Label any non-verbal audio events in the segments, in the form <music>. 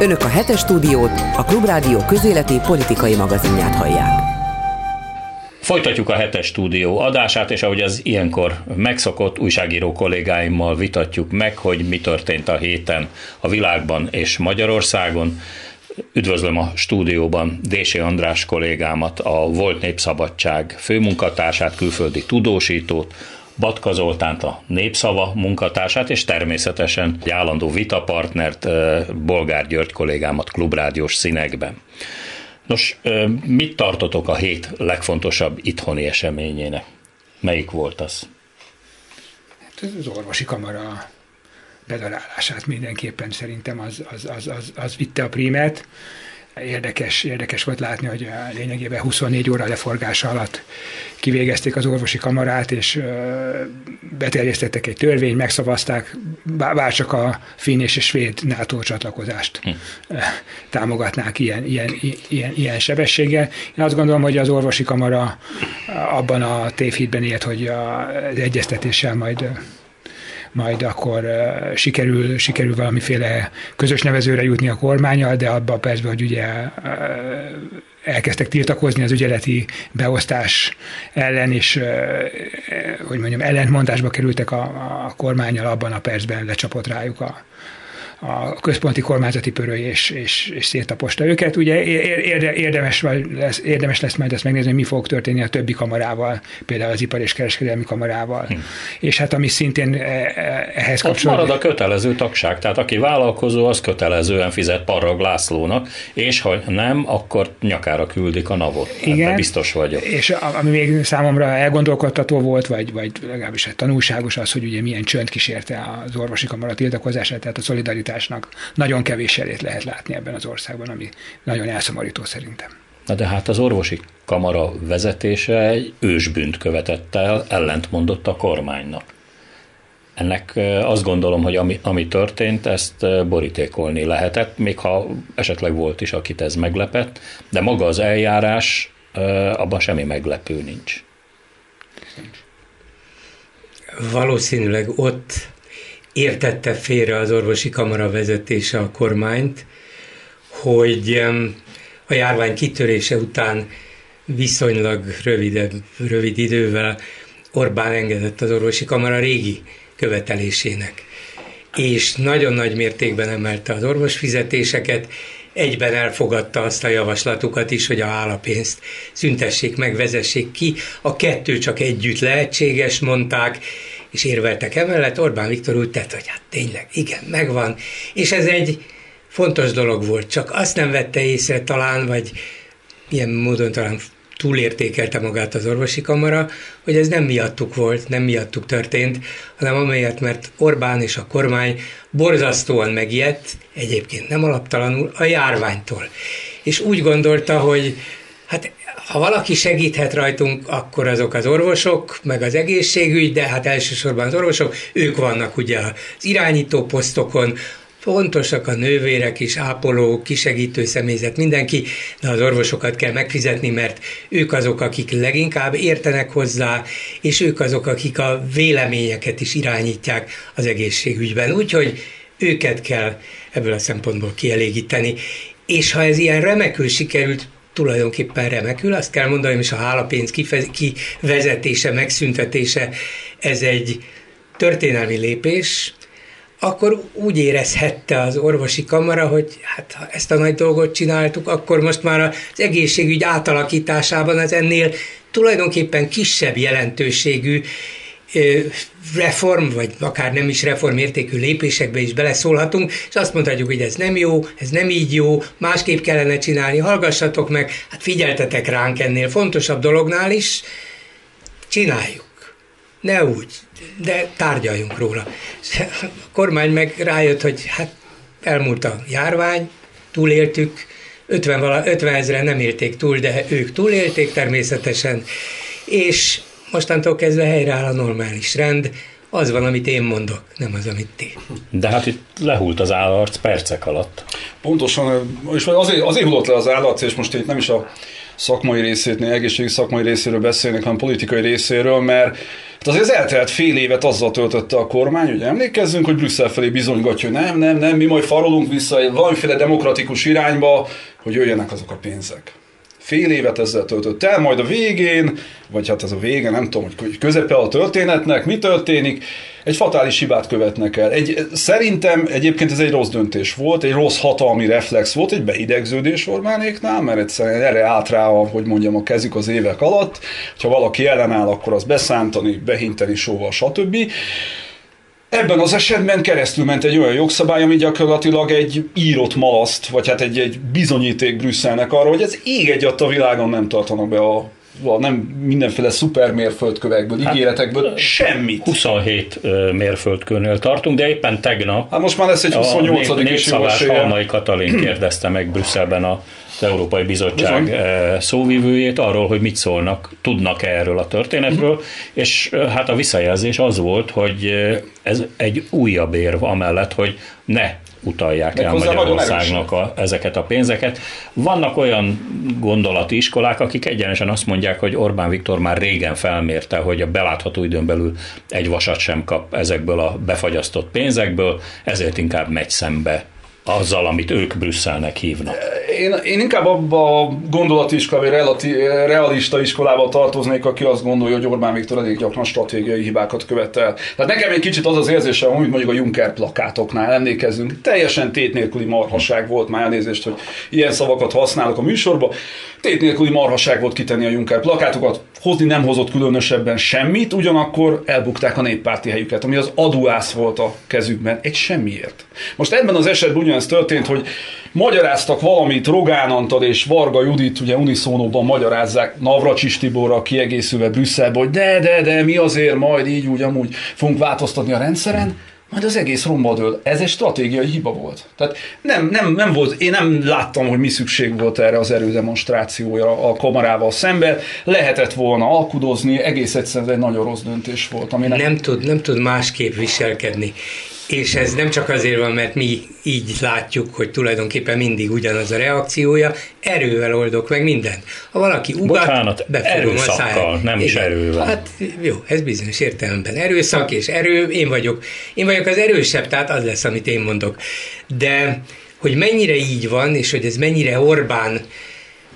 Önök a hetes stúdiót, a Klubrádió közéleti politikai magazinját hallják. Folytatjuk a hetes stúdió adását, és ahogy az ilyenkor megszokott újságíró kollégáimmal vitatjuk meg, hogy mi történt a héten a világban és Magyarországon. Üdvözlöm a stúdióban Dési András kollégámat, a Volt Népszabadság főmunkatársát, külföldi tudósítót, Batka Zoltánt, a Népszava munkatársát, és természetesen egy állandó vitapartnert, Bolgár György kollégámat klubrádiós színekben. Nos, mit tartotok a hét legfontosabb itthoni eseményének? Melyik volt az? Hát az orvosi kamara bedarálását mindenképpen szerintem az, az, az, az, az vitte a prímet. Érdekes, érdekes volt látni, hogy lényegében 24 óra leforgása alatt kivégezték az orvosi kamarát, és beterjesztettek egy törvényt, megszavazták, bár csak a finn és a svéd NATO csatlakozást hm. támogatnák ilyen, ilyen, ilyen, ilyen sebességgel. Én azt gondolom, hogy az orvosi kamara abban a tévhitben élt, hogy az egyeztetéssel majd majd akkor sikerül, sikerül valamiféle közös nevezőre jutni a kormányal, de abban persze, hogy ugye elkezdtek tiltakozni az ügyeleti beosztás ellen, és hogy mondjam, ellentmondásba kerültek a, a kormányal, abban a percben lecsapott rájuk a, a központi kormányzati pörő és, és, és széttaposta őket. Ugye érde, érdemes, lesz, érdemes lesz majd ezt megnézni, hogy mi fog történni a többi kamarával, például az ipar és kereskedelmi kamarával. Hm. És hát ami szintén e, e, ehhez kapcsolódik. marad a kötelező tagság, tehát aki vállalkozó, az kötelezően fizet Parrag Lászlónak, és ha nem, akkor nyakára küldik a navot. Igen, Ebben biztos vagyok. És ami még számomra elgondolkodtató volt, vagy, vagy legalábbis tanulságos az, hogy ugye milyen csönd kísérte az orvosi kamara tiltakozását, tehát a szolidaritás szolidaritásnak nagyon kevés elét lehet látni ebben az országban, ami nagyon elszomorító szerintem. Na de hát az orvosi kamara vezetése egy ősbűnt követett el, ellentmondott a kormánynak. Ennek azt gondolom, hogy ami, ami történt, ezt borítékolni lehetett, még ha esetleg volt is, akit ez meglepett, de maga az eljárás, abban semmi meglepő nincs. Valószínűleg ott értette félre az orvosi kamara vezetése a kormányt, hogy a járvány kitörése után viszonylag rövidebb, rövid idővel Orbán engedett az orvosi kamara régi követelésének. És nagyon nagy mértékben emelte az orvosfizetéseket, egyben elfogadta azt a javaslatukat is, hogy a állapénzt szüntessék meg, vezessék ki. A kettő csak együtt lehetséges, mondták, és érveltek emellett, Orbán Viktor úgy tett, hogy hát tényleg, igen, megvan, és ez egy fontos dolog volt, csak azt nem vette észre talán, vagy ilyen módon talán túlértékelte magát az orvosi kamara, hogy ez nem miattuk volt, nem miattuk történt, hanem amelyet, mert Orbán és a kormány borzasztóan megijedt, egyébként nem alaptalanul, a járványtól. És úgy gondolta, hogy hát ha valaki segíthet rajtunk, akkor azok az orvosok, meg az egészségügy, de hát elsősorban az orvosok, ők vannak ugye az irányító posztokon, fontosak a nővérek is, ápolók, kisegítő személyzet, mindenki, de az orvosokat kell megfizetni, mert ők azok, akik leginkább értenek hozzá, és ők azok, akik a véleményeket is irányítják az egészségügyben. Úgyhogy őket kell ebből a szempontból kielégíteni. És ha ez ilyen remekül sikerült, tulajdonképpen remekül. Azt kell mondanom, és a hálapénz kivezetése, megszüntetése, ez egy történelmi lépés, akkor úgy érezhette az orvosi kamara, hogy hát ha ezt a nagy dolgot csináltuk, akkor most már az egészségügy átalakításában az ennél tulajdonképpen kisebb jelentőségű reform, vagy akár nem is reform értékű lépésekbe is beleszólhatunk, és azt mondhatjuk, hogy ez nem jó, ez nem így jó, másképp kellene csinálni, hallgassatok meg, hát figyeltetek ránk ennél fontosabb dolognál is, csináljuk. Ne úgy, de tárgyaljunk róla. A kormány meg rájött, hogy hát elmúlt a járvány, túléltük, 50, vala, 50 ezeren nem élték túl, de ők túlélték természetesen, és mostantól kezdve helyreáll a normális rend, az van, amit én mondok, nem az, amit ti. De hát itt lehult az állarc percek alatt. Pontosan, és azért, azért hullott le az állarc, és most itt nem is a szakmai részétnél, egészségi szakmai részéről beszélnek, hanem politikai részéről, mert Hát azért az eltelt fél évet azzal töltötte a kormány, hogy emlékezzünk, hogy Brüsszel felé bizonygatja, hogy nem, nem, nem, mi majd farolunk vissza egy valamiféle demokratikus irányba, hogy jöjjenek azok a pénzek fél évet ezzel töltött el, majd a végén, vagy hát ez a vége, nem tudom, hogy közepe a történetnek, mi történik, egy fatális hibát követnek el. Egy, szerintem egyébként ez egy rossz döntés volt, egy rossz hatalmi reflex volt, egy beidegződés Orbánéknál, mert egyszerűen erre állt rá, hogy mondjam, a kezük az évek alatt, ha valaki ellenáll, akkor az beszántani, behinteni sóval, stb. Ebben az esetben keresztül ment egy olyan jogszabály, ami gyakorlatilag egy írott malaszt, vagy hát egy, egy bizonyíték Brüsszelnek arra, hogy ez ég egy a világon nem tartanak be a nem mindenféle szuper mérföldkövekből, hát, ígéretekből, semmit. 27 mérföldkőnél tartunk, de éppen tegnap hát most már lesz egy 28 a is Halmai Katalin kérdezte meg Brüsszelben a az Európai Bizottság Bizony. szóvivőjét arról, hogy mit szólnak, tudnak -e erről a történetről, uh-huh. és hát a visszajelzés az volt, hogy ez egy újabb érv amellett, hogy ne utalják el Magyarországnak a, ezeket a pénzeket. Vannak olyan gondolati iskolák, akik egyenesen azt mondják, hogy Orbán Viktor már régen felmérte, hogy a belátható időn belül egy vasat sem kap ezekből a befagyasztott pénzekből, ezért inkább megy szembe azzal, amit ők Brüsszelnek hívnak? Én, én inkább abba a gondolati iskolába, relati, realista iskolába tartoznék, aki azt gondolja, hogy Orbán Viktor elég gyakran stratégiai hibákat követel. Tehát nekem egy kicsit az az érzésem, amit mondjuk a Juncker plakátoknál emlékezünk, teljesen tét nélküli marhaság volt, már elnézést, hogy ilyen szavakat használok a műsorba, tét nélküli marhaság volt kitenni a Juncker plakátokat, hozni nem hozott különösebben semmit, ugyanakkor elbukták a néppárti helyüket, ami az aduász volt a kezükben, egy semmiért. Most ebben az esetben ugyanez történt, hogy magyaráztak valamit Rogán Antal és Varga Judit, ugye uniszónóban magyarázzák Navracsis Tiborra kiegészülve Brüsszelbe, hogy de, de, de, mi azért majd így, úgy, amúgy fogunk változtatni a rendszeren majd az egész romba dől. Ez egy stratégiai hiba volt. Tehát nem, nem, nem volt, én nem láttam, hogy mi szükség volt erre az erődemonstrációra a kamarával szemben. Lehetett volna alkudozni, egész egyszerűen egy nagyon rossz döntés volt. Aminek... Nem, tud, nem tud másképp viselkedni. És ez nem csak azért van, mert mi így látjuk, hogy tulajdonképpen mindig ugyanaz a reakciója, erővel oldok meg mindent. Ha valaki ugat, Bocsánat, befogom a száját. nem is erővel. Hát jó, ez bizonyos értelemben erőszak és erő, én vagyok, én vagyok az erősebb, tehát az lesz, amit én mondok. De hogy mennyire így van, és hogy ez mennyire Orbán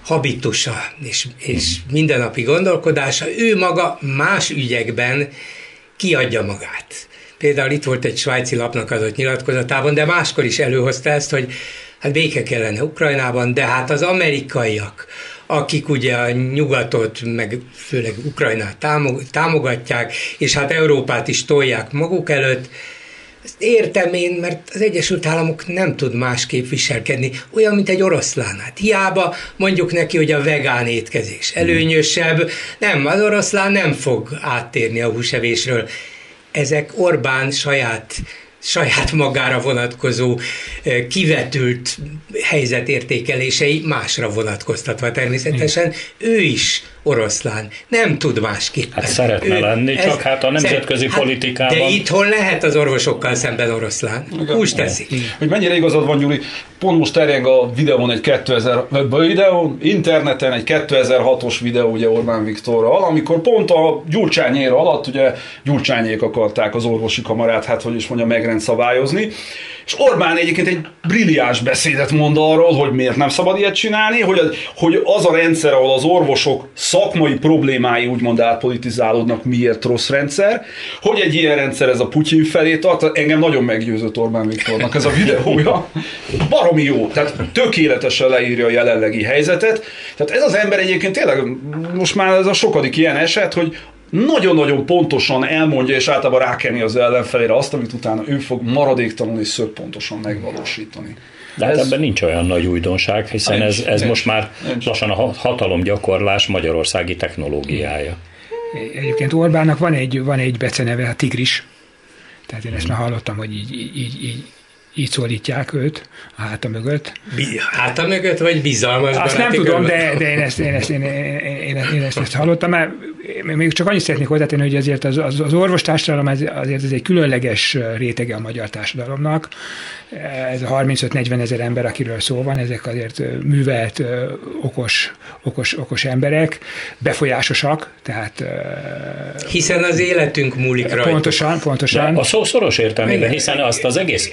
habitusa és, és mindennapi gondolkodása, ő maga más ügyekben kiadja magát Például itt volt egy svájci lapnak adott nyilatkozatában, de máskor is előhozta ezt, hogy hát béke kellene Ukrajnában, de hát az amerikaiak, akik ugye a nyugatot, meg főleg Ukrajnát támogatják, és hát Európát is tolják maguk előtt, ezt értem én, mert az Egyesült Államok nem tud másképp viselkedni, olyan, mint egy oroszlán. Hát hiába mondjuk neki, hogy a vegán étkezés előnyösebb, nem, az oroszlán nem fog áttérni a húsevésről ezek Orbán saját saját magára vonatkozó kivetült helyzetértékelései másra vonatkoztatva természetesen. Ő is oroszlán. Nem tud másképpen. Hát szeretne ő, lenni, ez, csak hát a nemzetközi hát, politikában... De itthon lehet az orvosokkal szemben oroszlán. Úgy teszi. Hogy mennyire igazad van, Gyuri, pont most terjeng a videón egy 2000, videón, interneten egy 2006-os videó ugye Orbán Viktorral, amikor pont a Gyurcsányéra alatt, ugye Gyurcsányék akarták az orvosi kamarát, hát hogy is mondja, megrend szabályozni, és Orbán egyébként egy brilliáns beszédet mond arról, hogy miért nem szabad ilyet csinálni, hogy hogy az a rendszer, ahol az orvosok szakmai problémái úgymond átpolitizálódnak, miért rossz rendszer, hogy egy ilyen rendszer ez a Putyin felé tart, engem nagyon meggyőzött Orbán Viktornak ez a videója. Baromi jó, tehát tökéletesen leírja a jelenlegi helyzetet. Tehát ez az ember egyébként tényleg most már ez a sokadik ilyen eset, hogy nagyon-nagyon pontosan elmondja, és általában rákenni az ellenfelére azt, amit utána ő fog maradéktalanul és szögpontosan megvalósítani. De hát ez... ebben nincs olyan nagy újdonság, hiszen nincs, ez, ez nincs, most már nincs. lassan a hatalomgyakorlás magyarországi technológiája. Egyébként Orbánnak van egy, van egy beceneve, a Tigris. Tehát én ezt már hallottam, hogy így, így, így, így szólítják őt a háta mögött. Háta mögött, vagy bizalmas Azt nem tudom, de, de én, ezt, én, ezt, én, én, én, én, ezt, ezt hallottam, mert még csak annyit szeretnék hozzátenni, hogy azért az, az, az orvostársadalom az, azért ez egy különleges rétege a magyar társadalomnak. Ez a 35-40 ezer ember, akiről szó van, ezek azért művelt, okos, okos, okos emberek, befolyásosak, tehát... Hiszen az életünk múlik rajta. Pontosan, pontosan. De a szó szoros értelmében, hiszen azt az egész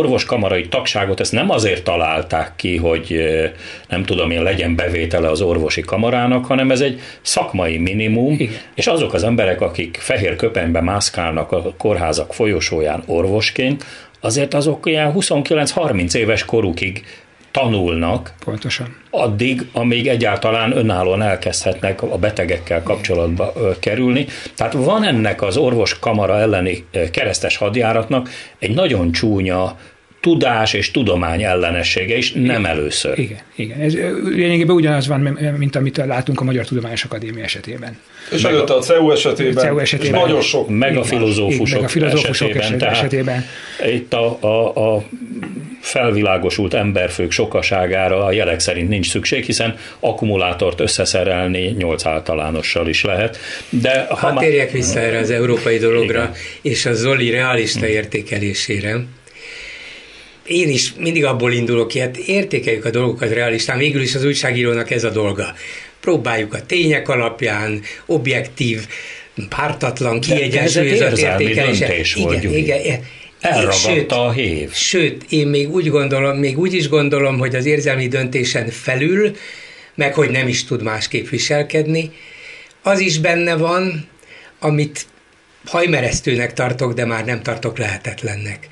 orvoskamarai tagságot, ezt nem azért találták ki, hogy nem tudom én, legyen bevétele az orvosi kamarának, hanem ez egy szakmai minimum, Igen. és azok az emberek, akik fehér köpenybe mászkálnak a kórházak folyosóján orvosként, azért azok ilyen 29-30 éves korukig tanulnak. Pontosan. Addig, amíg egyáltalán önállóan elkezdhetnek a betegekkel kapcsolatba kerülni. Tehát van ennek az orvos kamara elleni keresztes hadjáratnak egy nagyon csúnya tudás és tudomány ellenessége is nem először. Igen, igen. Ez lényegében ugyanaz van, mint amit látunk a Magyar Tudományos Akadémia esetében. És előtte a CEU esetében, CEU esetében. És nagyon sok. Meg a filozófusok, meg a filozófusok esetében. esetében. Itt a, a, a felvilágosult emberfők sokaságára a jelek szerint nincs szükség, hiszen akkumulátort összeszerelni nyolc általánossal is lehet. De ha hát térjek vissza erre az európai dologra, Igen. és a Zoli realista értékelésére én is mindig abból indulok ki, hát értékeljük a dolgokat realistán, végül is az újságírónak ez a dolga. Próbáljuk a tények alapján, objektív, pártatlan, kiegyensúlyozott értékelése. Igen, igen, Elragadta sőt, a hév. Sőt, én még úgy gondolom, még úgy is gondolom, hogy az érzelmi döntésen felül, meg hogy nem is tud másképp viselkedni, az is benne van, amit hajmeresztőnek tartok, de már nem tartok lehetetlennek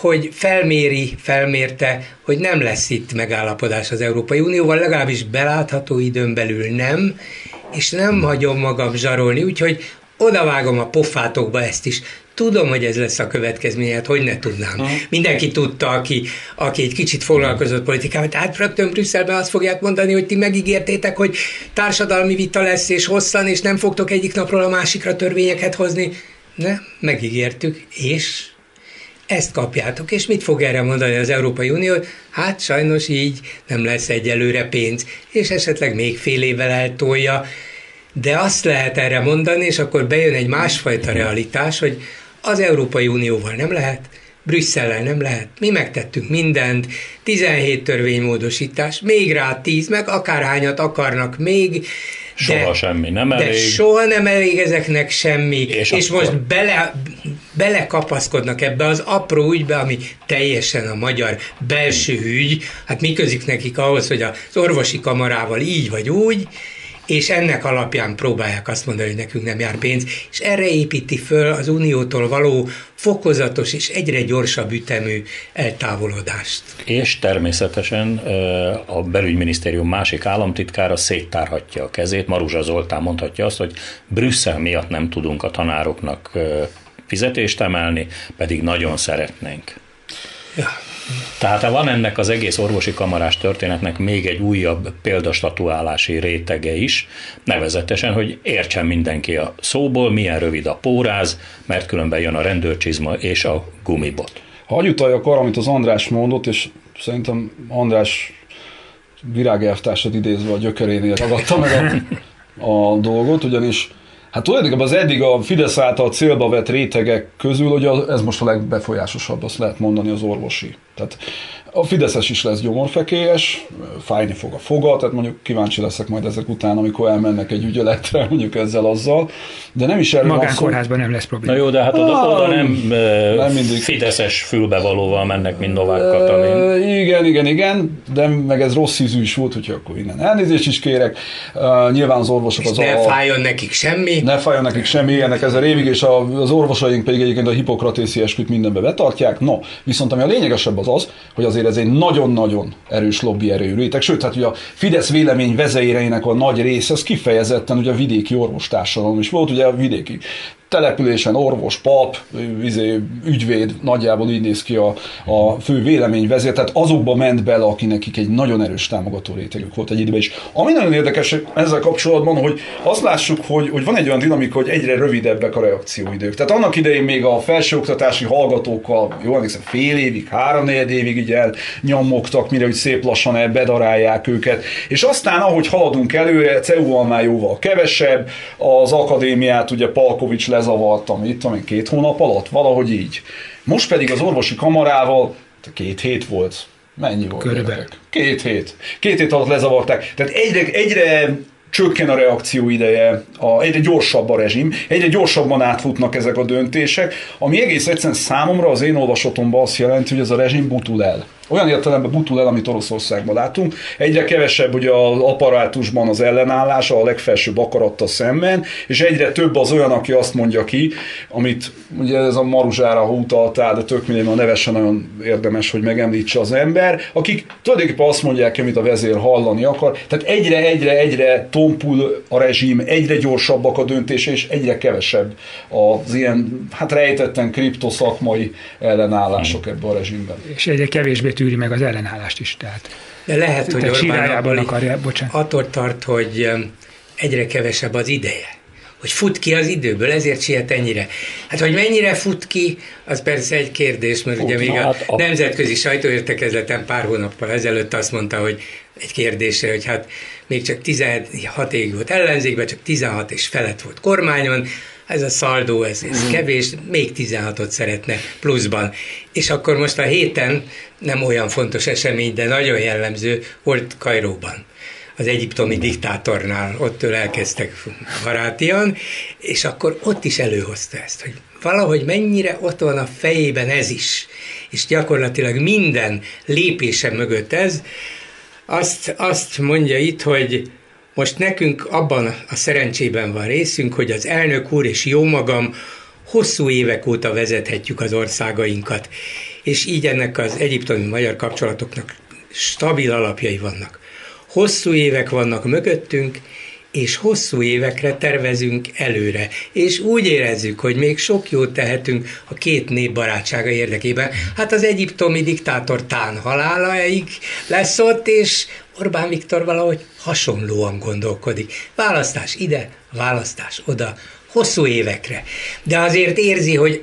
hogy felméri, felmérte, hogy nem lesz itt megállapodás az Európai Unióval, legalábbis belátható időn belül nem, és nem hagyom magam zsarolni, úgyhogy odavágom a pofátokba ezt is. Tudom, hogy ez lesz a következménye, hát hogy ne tudnám. Uh-huh. Mindenki tudta, aki, aki egy kicsit foglalkozott politikával. Tehát rögtön Brüsszelben azt fogják mondani, hogy ti megígértétek, hogy társadalmi vita lesz, és hosszan, és nem fogtok egyik napról a másikra törvényeket hozni. Ne, megígértük, és ezt kapjátok. És mit fog erre mondani az Európai Unió? Hát sajnos így nem lesz egyelőre pénz, és esetleg még fél évvel eltolja. De azt lehet erre mondani, és akkor bejön egy másfajta realitás, hogy az Európai Unióval nem lehet, Brüsszellel nem lehet. Mi megtettünk mindent, 17 törvénymódosítás, még rá 10, meg akárhányat akarnak még, Soha de, semmi nem elég. De soha nem elég ezeknek semmi, és, és akkor... most bele, belekapaszkodnak ebbe az apró ügybe, ami teljesen a magyar belső ügy, hát mi közik nekik ahhoz, hogy az orvosi kamarával így vagy úgy, és ennek alapján próbálják azt mondani, hogy nekünk nem jár pénz, és erre építi föl az uniótól való fokozatos és egyre gyorsabb ütemű eltávolodást. És természetesen a belügyminisztérium másik államtitkára széttárhatja a kezét. Maruzsa Zoltán mondhatja azt, hogy Brüsszel miatt nem tudunk a tanároknak fizetést emelni, pedig nagyon szeretnénk. Ja. Tehát van ennek az egész orvosi kamarás történetnek még egy újabb példastatuálási rétege is, nevezetesen, hogy értsen mindenki a szóból, milyen rövid a póráz, mert különben jön a rendőrcsizma és a gumibot. Hagy utaljak arra, amit az András mondott, és szerintem András virágelvtársat idézve a gyökerénél ragadta meg a, a dolgot, ugyanis Hát tulajdonképpen az eddig a Fidesz által célba vett rétegek közül, hogy ez most a legbefolyásosabb, azt lehet mondani az orvosi. Tehát a Fideszes is lesz gyomorfekélyes, fájni fog a foga, tehát mondjuk kíváncsi leszek majd ezek után, amikor elmennek egy ügyeletre, <laughs> mondjuk ezzel azzal, de nem is erről Magánkórházban nem lesz probléma. Na jó, de hát oda, oda nem, nem mindig. Fideszes fülbevalóval mennek, mint Novák Katalin. igen, igen, igen, de meg ez rossz ízű is volt, hogyha akkor innen elnézést is kérek. Uh, nyilván az orvosok az ne a... fájjon nekik semmi. Ne fájjon nekik semmi, ennek ez a révig, és az orvosaink pedig egyébként a hipokratészi esküt mindenbe betartják. No, viszont ami a lényegesebb az az, hogy azért ez egy nagyon-nagyon erős lobby erőű réteg, sőt, hát ugye a Fidesz vélemény vezeireinek a nagy része, az kifejezetten ugye a vidéki orvostársadalom is volt, ugye a vidéki településen orvos, pap, izé, ügyvéd, nagyjából így néz ki a, a fő véleményvezér, tehát azokba ment bele, aki nekik egy nagyon erős támogató rétegük volt egy időben is. Ami nagyon érdekes ezzel kapcsolatban, hogy azt lássuk, hogy, hogy van egy olyan dinamika, hogy egyre rövidebbek a reakcióidők. Tehát annak idején még a felsőoktatási hallgatókkal, jól emlékszem, fél évig, három évig így elnyomogtak, mire úgy szép lassan bedarálják őket. És aztán, ahogy haladunk előre, CEU-val már jóval kevesebb, az akadémiát ugye Palkovics lezavartam itt, amíg két hónap alatt, valahogy így. Most pedig az orvosi kamarával, két hét volt, mennyi volt? Körülbelül. Két hét. Két hét alatt lezavarták. Tehát egyre, egyre csökken a reakció ideje, a, egyre gyorsabb a rezsim, egyre gyorsabban átfutnak ezek a döntések, ami egész egyszerűen számomra az én olvasatomban azt jelenti, hogy ez a rezsim butul el olyan értelemben butul el, amit Oroszországban látunk. Egyre kevesebb ugye az apparátusban az ellenállás a legfelsőbb akaratta szemben, és egyre több az olyan, aki azt mondja ki, amit ugye ez a Maruzsára utaltál, de tök mindegy, a nevesen nagyon érdemes, hogy megemlítse az ember, akik tulajdonképpen azt mondják, amit a vezér hallani akar. Tehát egyre, egyre, egyre tompul a rezsim, egyre gyorsabbak a döntése, és egyre kevesebb az ilyen, hát rejtetten kriptoszakmai ellenállások ebben a rezsimben. És egyre kevésbé tűri meg az ellenállást is. Tehát, De lehet, hogy Orbán akarja, bocsánat. attól tart, hogy um, egyre kevesebb az ideje hogy fut ki az időből, ezért siet ennyire. Hát, hogy mennyire fut ki, az persze egy kérdés, mert fut, ugye még hát a, a nemzetközi sajtóértekezleten pár hónappal ezelőtt azt mondta, hogy egy kérdésre, hogy hát még csak 16 évig volt ellenzékben, csak 16 és felett volt kormányon, ez a szaldó, ez, ez mm. kevés, még 16-ot szeretne pluszban. És akkor most a héten nem olyan fontos esemény, de nagyon jellemző volt Kajróban az egyiptomi diktátornál, ott elkezdtek barátian, és akkor ott is előhozta ezt, hogy valahogy mennyire ott van a fejében ez is, és gyakorlatilag minden lépése mögött ez, azt, azt mondja itt, hogy most nekünk abban a szerencsében van részünk, hogy az elnök úr és jó magam hosszú évek óta vezethetjük az országainkat, és így ennek az egyiptomi magyar kapcsolatoknak stabil alapjai vannak. Hosszú évek vannak mögöttünk, és hosszú évekre tervezünk előre. És úgy érezzük, hogy még sok jót tehetünk a két nép barátsága érdekében. Hát az egyiptomi diktátor Tán halálaig lesz ott, és Orbán Viktor valahogy hasonlóan gondolkodik. Választás ide, választás oda, hosszú évekre. De azért érzi, hogy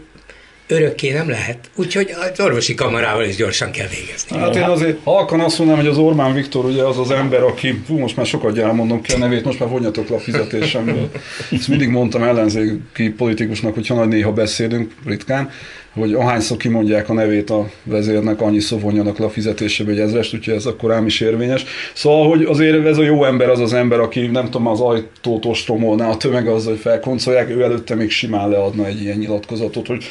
örökké nem lehet, úgyhogy az orvosi kamarával is gyorsan kell végezni. Hát én azért halkan azt mondanám, hogy az Orbán Viktor ugye az az ember, aki, fú, most már sokat elmondom ki a nevét, most már vonjatok le a fizetésemből. Ezt mindig mondtam ellenzéki politikusnak, hogyha nagy néha beszélünk, ritkán, hogy ahányszor kimondják a nevét a vezérnek, annyi vonjanak le a fizetésébe egy ezrest, úgyhogy ez akkor rám is érvényes. Szóval, hogy azért ez a jó ember az az ember, aki nem tudom, az ajtót ostromolná a tömeg az, hogy felkoncolják, ő előtte még simán leadna egy ilyen nyilatkozatot, hogy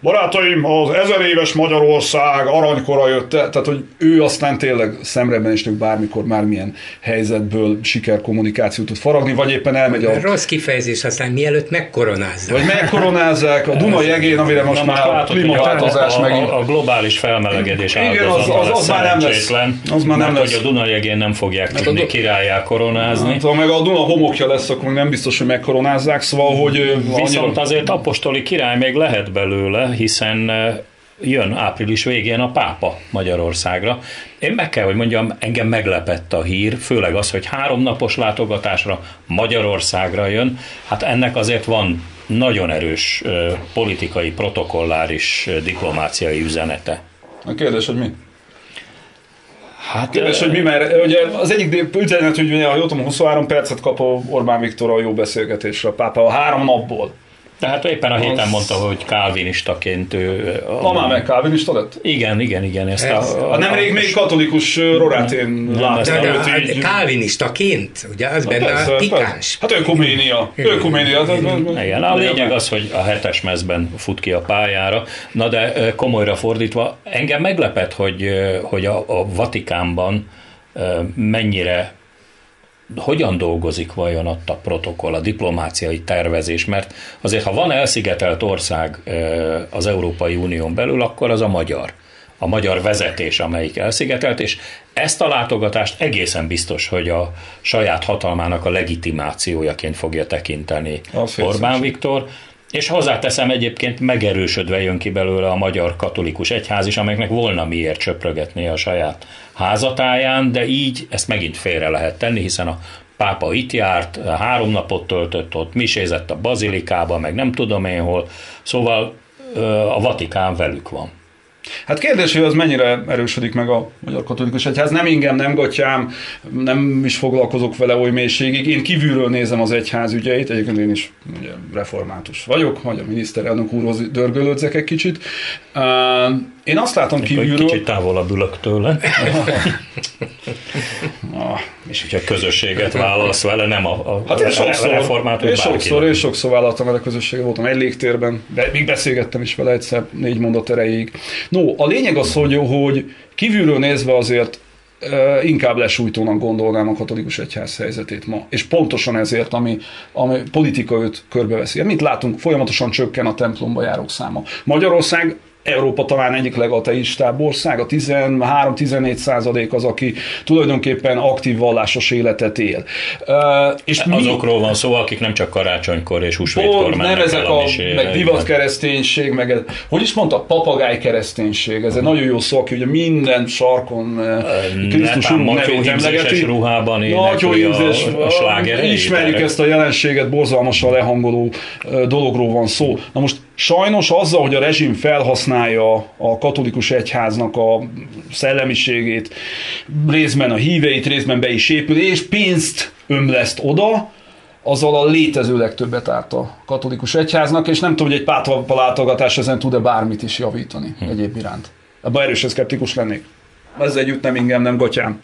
barátaim, az ezer éves Magyarország aranykora jött tehát hogy ő aztán tényleg szemreben is bármikor bármilyen helyzetből sikerkommunikációt tud faragni, vagy éppen elmegy a... Rossz kifejezés, aztán mielőtt megkoronázzák. Vagy megkoronázzák a Duna jegén, amire most már klímaváltozás a, megint. A, a globális felmelegedés Igen, az, az, az, már nem lesz. Az már nem lesz. hogy a Dunajegén nem fogják hát tudni a, királyá koronázni. Hát, ha meg a Duna homokja lesz, akkor nem biztos, hogy megkoronázzák, szóval, hogy... Viszont annyira... azért apostoli király még lehet belőle, hiszen jön április végén a pápa Magyarországra. Én meg kell, hogy mondjam, engem meglepett a hír, főleg az, hogy három napos látogatásra Magyarországra jön. Hát ennek azért van nagyon erős politikai, protokolláris, diplomáciai üzenete. A kérdés, hogy mi? Hát, Kérdés, hogy mi, mert ugye az egyik üzenet, hogy ugye, ha jól tudom, 23 percet kap a Orbán Viktor a jó beszélgetésre a pápa a három napból. Tehát éppen a héten az... mondta, hogy kálvinistaként ő... Ma már meg kálvinista lett? Igen, igen, igen. Ezt Ez, a, a, a, nemrég még katolikus Rorátén láttam. De, de, de, kálvinistaként, ugye az benne persze, a pikáns. Hát ökuménia. ökuménia. Igen, a lényeg az, hogy a hetes mezben fut ki a pályára. Na de komolyra fordítva, engem meglepett, hogy, hogy a, a Vatikánban mennyire hogyan dolgozik vajon ott a protokoll, a diplomáciai tervezés, mert azért ha van elszigetelt ország az Európai Unión belül, akkor az a magyar. A magyar vezetés, amelyik elszigetelt, és ezt a látogatást egészen biztos, hogy a saját hatalmának a legitimációjaként fogja tekinteni Orbán Viktor, És hozzáteszem egyébként megerősödve jön ki belőle a magyar katolikus egyház is, amelyeknek volna miért csöprögetni a saját házatáján, de így ezt megint félre lehet tenni, hiszen a pápa itt járt, három napot töltött ott, misézett a bazilikába, meg nem tudom én hol, szóval a Vatikán velük van. Hát kérdés, hogy az mennyire erősödik meg a Magyar Katolikus Egyház. Nem ingem, nem gatyám, nem is foglalkozok vele oly mélységig. Én kívülről nézem az egyház ügyeit, egyébként én is ugye, református vagyok, vagy a miniszterelnök úrhoz dörgölődzek egy kicsit. Én azt látom kívülről... Kicsit távolabb ülök tőle. <laughs> ah, és hogyha közösséget válasz vele, nem a, a, hát én sokszor, református én sokszor, én sokszor vállaltam vele közösséget, voltam egy légtérben, de még beszélgettem is vele egyszer négy mondat erejéig. No, a lényeg az, hogy, hogy kívülről nézve azért inkább lesújtónak gondolnám a katolikus egyház helyzetét ma. És pontosan ezért, ami, ami politika őt körbeveszi. Mit látunk? Folyamatosan csökken a templomba járók száma. Magyarország Európa talán egyik legateistább ország, a 13-14 százalék az, aki tulajdonképpen aktív vallásos életet él. Uh, és mi... Azokról van szó, akik nem csak karácsonykor és húsvétkor mennek nem ezek a, a meg divat kereszténység, meg ez, hogy is mondta, papagáj kereszténység, ez egy nagyon jó szó, aki ugye minden sarkon Krisztus úr nevét emlegeti. ruhában énekli a, a Ismerjük ezt a jelenséget, borzalmasan lehangoló dologról van szó. Na most sajnos azzal, hogy a rezsim felhasznál használja a katolikus egyháznak a szellemiségét, részben a híveit, részben be is épül, és pénzt ömleszt oda, azzal a létező legtöbbet árt a katolikus egyháznak, és nem tudom, hogy egy pápalátogatás ezen tud-e bármit is javítani hm. egyéb iránt. Ebben erősen szkeptikus lennék. Ez együtt nem ingem, nem gatyám.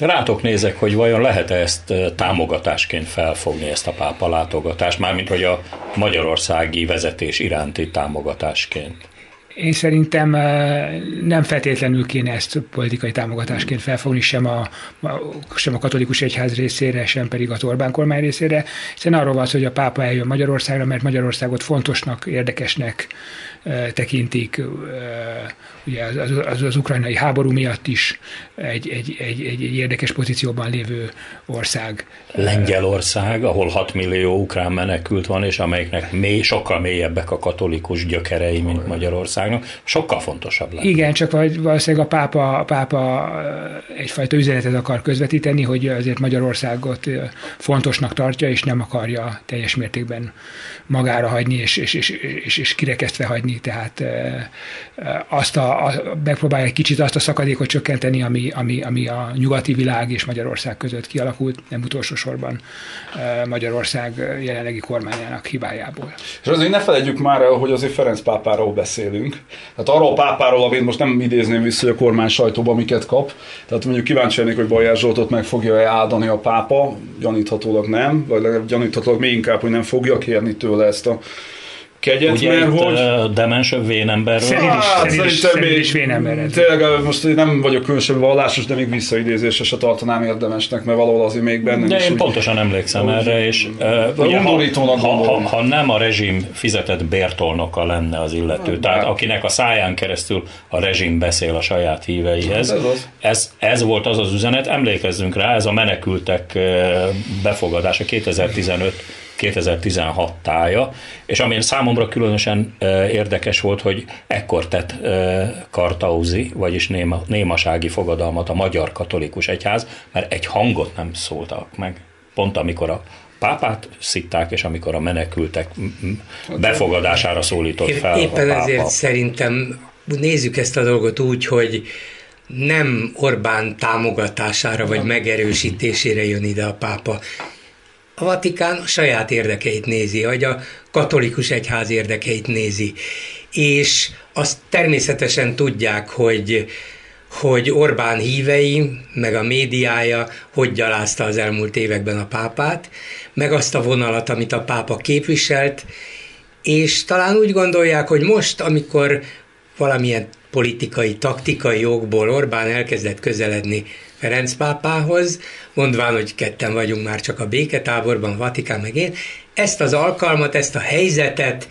Rátok nézek, hogy vajon lehet-e ezt támogatásként felfogni, ezt a pápa látogatást, mármint hogy a magyarországi vezetés iránti támogatásként. Én szerintem nem feltétlenül kéne ezt politikai támogatásként felfogni sem a, sem a katolikus egyház részére, sem pedig az Orbán kormány részére, hiszen arról van hogy a pápa eljön Magyarországra, mert Magyarországot fontosnak, érdekesnek tekintik, ugye az, az, az ukrajnai háború miatt is egy, egy, egy, egy, egy érdekes pozícióban lévő ország. Lengyelország, ahol 6 millió ukrán menekült van, és amelyiknek mély, sokkal mélyebbek a katolikus gyökerei, mint Magyarországnak, sokkal fontosabb lenne. Igen, csak valószínűleg a pápa, a pápa egyfajta üzenetet akar közvetíteni, hogy azért Magyarországot fontosnak tartja, és nem akarja teljes mértékben magára hagyni, és, és, és, és, és kirekesztve hagyni, tehát azt a, a, megpróbálja egy kicsit azt a szakadékot csökkenteni, ami, ami, ami a nyugati világ és Magyarország között kialakult, nem utolsó sorban Magyarország jelenlegi kormányának hibájából. És azért ne felejtjük már el, hogy azért Ferenc pápáról beszélünk. Tehát arról pápáról, amit most nem idézném vissza, hogy a kormány sajtóban miket kap. Tehát mondjuk kíváncsi lennék, hogy Bajár Zsoltot meg fogja-e áldani a pápa, gyaníthatólag nem, vagy gyaníthatólag még inkább, hogy nem fogja kérni tőle ezt a kegyet, Ugye mert hogy... demens vénemberről? Szerint is, hát, szerint is, szerint is vénember. Tényleg most nem vagyok különösen vallásos, de még visszaidézésre se tartanám érdemesnek, mert valahol azért még benne De én úgy, pontosan emlékszem úgy, erre, és uh, ugye, ha, ha, ha, ha, nem a rezsim fizetett bértolnoka lenne az illető, hát, tehát akinek a száján keresztül a rezsim beszél a saját híveihez, ez, az. ez, ez volt az az üzenet, emlékezzünk rá, ez a menekültek befogadása 2015 2016 tája, és ami számomra különösen érdekes volt, hogy ekkor tett Kartauzi, vagyis néma, némasági fogadalmat a Magyar Katolikus Egyház, mert egy hangot nem szóltak meg. Pont amikor a pápát szitták, és amikor a menekültek befogadására szólított fel Éppen a pápa. ezért szerintem nézzük ezt a dolgot úgy, hogy nem Orbán támogatására vagy megerősítésére jön ide a pápa. A Vatikán saját érdekeit nézi, vagy a katolikus egyház érdekeit nézi. És azt természetesen tudják, hogy hogy Orbán hívei, meg a médiája hogy gyalázta az elmúlt években a pápát, meg azt a vonalat, amit a pápa képviselt, és talán úgy gondolják, hogy most, amikor valamilyen politikai, taktikai jogból Orbán elkezdett közeledni Ferenc pápához, mondván, hogy ketten vagyunk már csak a béketáborban, Vatikán meg én, ezt az alkalmat, ezt a helyzetet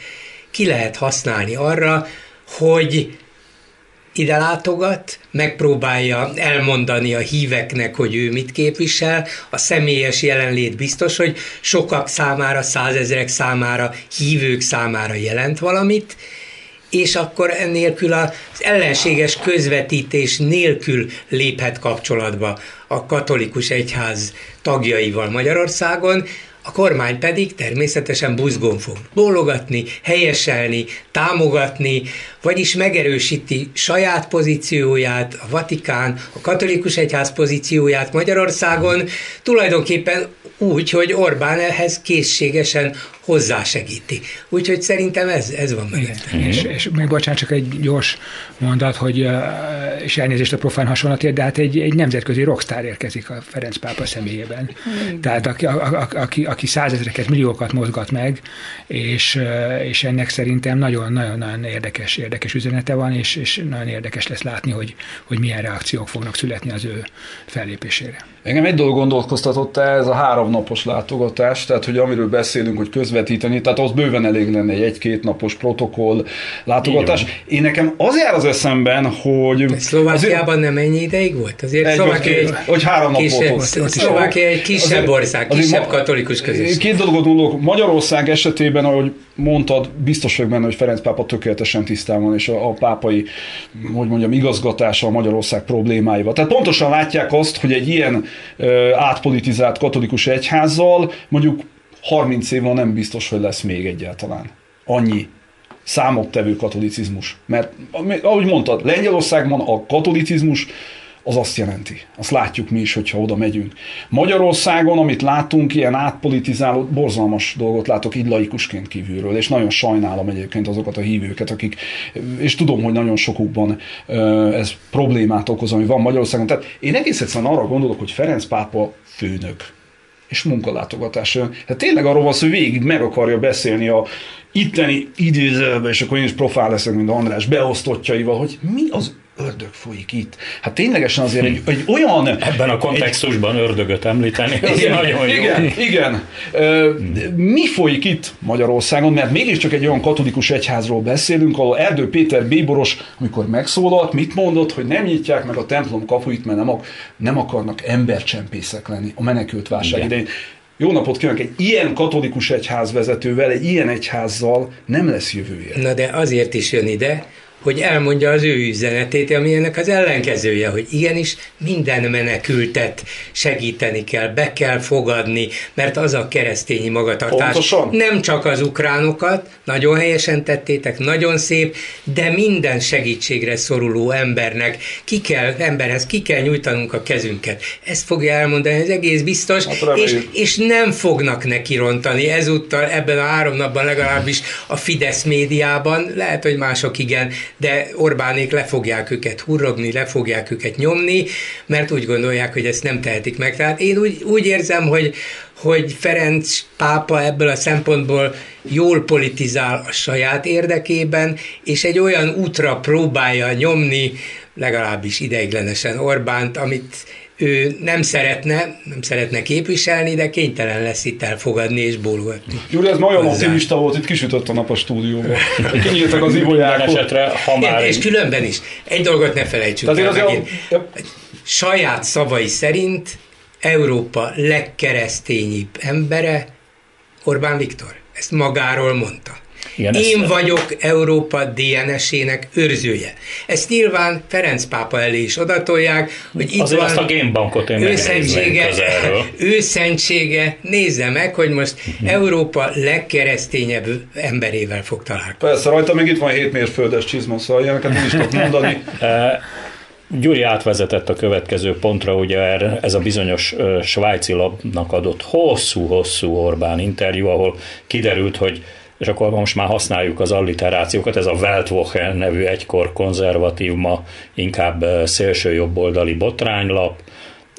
ki lehet használni arra, hogy ide látogat, megpróbálja elmondani a híveknek, hogy ő mit képvisel, a személyes jelenlét biztos, hogy sokak számára, százezrek számára, hívők számára jelent valamit, és akkor ennélkül az ellenséges közvetítés nélkül léphet kapcsolatba a katolikus egyház tagjaival Magyarországon, a kormány pedig természetesen buzgón fog bólogatni, helyeselni, támogatni, vagyis megerősíti saját pozícióját, a Vatikán, a katolikus egyház pozícióját Magyarországon, tulajdonképpen úgy, hogy Orbán ehhez készségesen hozzásegíti. Úgyhogy szerintem ez, ez van meg. És, és még bocsánat, csak egy gyors mondat, hogy, és elnézést a profán hasonlatért, de hát egy, egy nemzetközi rockstar érkezik a Ferenc pápa személyében. Mm. Tehát aki, a, a, aki, aki százezreket, milliókat mozgat meg, és, és ennek szerintem nagyon-nagyon érdekes, érdekes üzenete van, és, és nagyon érdekes lesz látni, hogy, hogy milyen reakciók fognak születni az ő fellépésére. Engem egy dolog gondolkoztatott ez a három napos látogatás, tehát hogy amiről beszélünk, hogy közvetíteni, tehát az bőven elég lenne egy egy-két napos protokoll látogatás. Én nekem az jár az eszemben, hogy... Szlovákiában azért, nem ennyi ideig volt? Azért egy, Szlovákia egy, hogy három nap kisebb, volt ott. Szlovákia egy kisebb azért, ország, kisebb azért, katolikus közösség. Két dolgot gondolok. Magyarország esetében, ahogy mondtad, biztos vagyok benne, hogy Ferenc pápa tökéletesen tisztában van, és a, a pápai, hogy mondjam, igazgatása a Magyarország problémáival. Tehát pontosan látják azt, hogy egy ilyen átpolitizált katolikus egyházzal mondjuk 30 év van nem biztos, hogy lesz még egyáltalán. Annyi számottevő katolicizmus. Mert ahogy mondtad, Lengyelországban a katolicizmus az azt jelenti. Azt látjuk mi is, hogyha oda megyünk. Magyarországon, amit látunk, ilyen átpolitizáló, borzalmas dolgot látok így laikusként kívülről, és nagyon sajnálom egyébként azokat a hívőket, akik, és tudom, hogy nagyon sokukban ez problémát okoz, ami van Magyarországon. Tehát én egész egyszerűen arra gondolok, hogy Ferenc pápa főnök és munkalátogatás. Hát tényleg arról van szó, hogy végig meg akarja beszélni a itteni idézelbe, és akkor én is profál leszek, mint András, beosztottjaival, hogy mi az ördög folyik itt. Hát ténylegesen azért egy, egy olyan... Ebben a kontextusban egy, ördögöt említeni, az <laughs> igen, nagyon jó. Igen, igen. Mi folyik itt Magyarországon, mert mégiscsak egy olyan katolikus egyházról beszélünk, ahol Erdő Péter bíboros, amikor megszólalt, mit mondott, hogy nem nyitják meg a templom kapuit, mert nem, nem akarnak embercsempészek lenni a menekült válság idején. Jó napot kívánok! Egy ilyen katolikus egyház vezetővel, egy ilyen egyházzal nem lesz jövője. Na de azért is jön ide, hogy elmondja az ő üzenetét, ami ennek az ellenkezője, hogy igenis minden menekültet segíteni kell, be kell fogadni, mert az a keresztényi magatartás. Pontosan. Nem csak az ukránokat, nagyon helyesen tettétek, nagyon szép, de minden segítségre szoruló embernek ki kell, emberhez ki kell nyújtanunk a kezünket. Ezt fogja elmondani, ez egész biztos, hát és, és nem fognak neki rontani ezúttal ebben a három napban legalábbis a Fidesz médiában, lehet, hogy mások igen, de Orbánék le fogják őket hurrogni, le fogják őket nyomni, mert úgy gondolják, hogy ezt nem tehetik meg. Tehát én úgy, úgy érzem, hogy, hogy Ferenc pápa ebből a szempontból jól politizál a saját érdekében, és egy olyan útra próbálja nyomni, legalábbis ideiglenesen Orbánt, amit ő nem szeretne, nem szeretne képviselni, de kénytelen lesz itt elfogadni és bólogatni. Gyuri, ez nagyon optimista volt, itt kisütött a nap a stúdióban. Kinyíltak az ibolyák. esetre, ha már... És különben is. Egy dolgot ne felejtsük el megint. A... Saját szavai szerint Európa legkeresztényibb embere Orbán Viktor. Ezt magáról mondta. Igen, Én ezt... vagyok Európa DNS-ének őrzője. Ezt nyilván Ferenc pápa elé is odatolják, hogy itt Azért van azt a génbankot én őszentsége, őszentsége, <laughs> nézze meg, hogy most uh-huh. Európa legkeresztényebb emberével fog találkozni. Persze, rajta még itt van 7 mérföldes csizma, szóval ilyeneket is tudok mondani. <laughs> Gyuri átvezetett a következő pontra, ugye ez a bizonyos svájci labnak adott hosszú-hosszú Orbán interjú, ahol kiderült, hogy és akkor most már használjuk az alliterációkat, ez a Weltwoche nevű egykor konzervatív, ma inkább szélső jobboldali botránylap,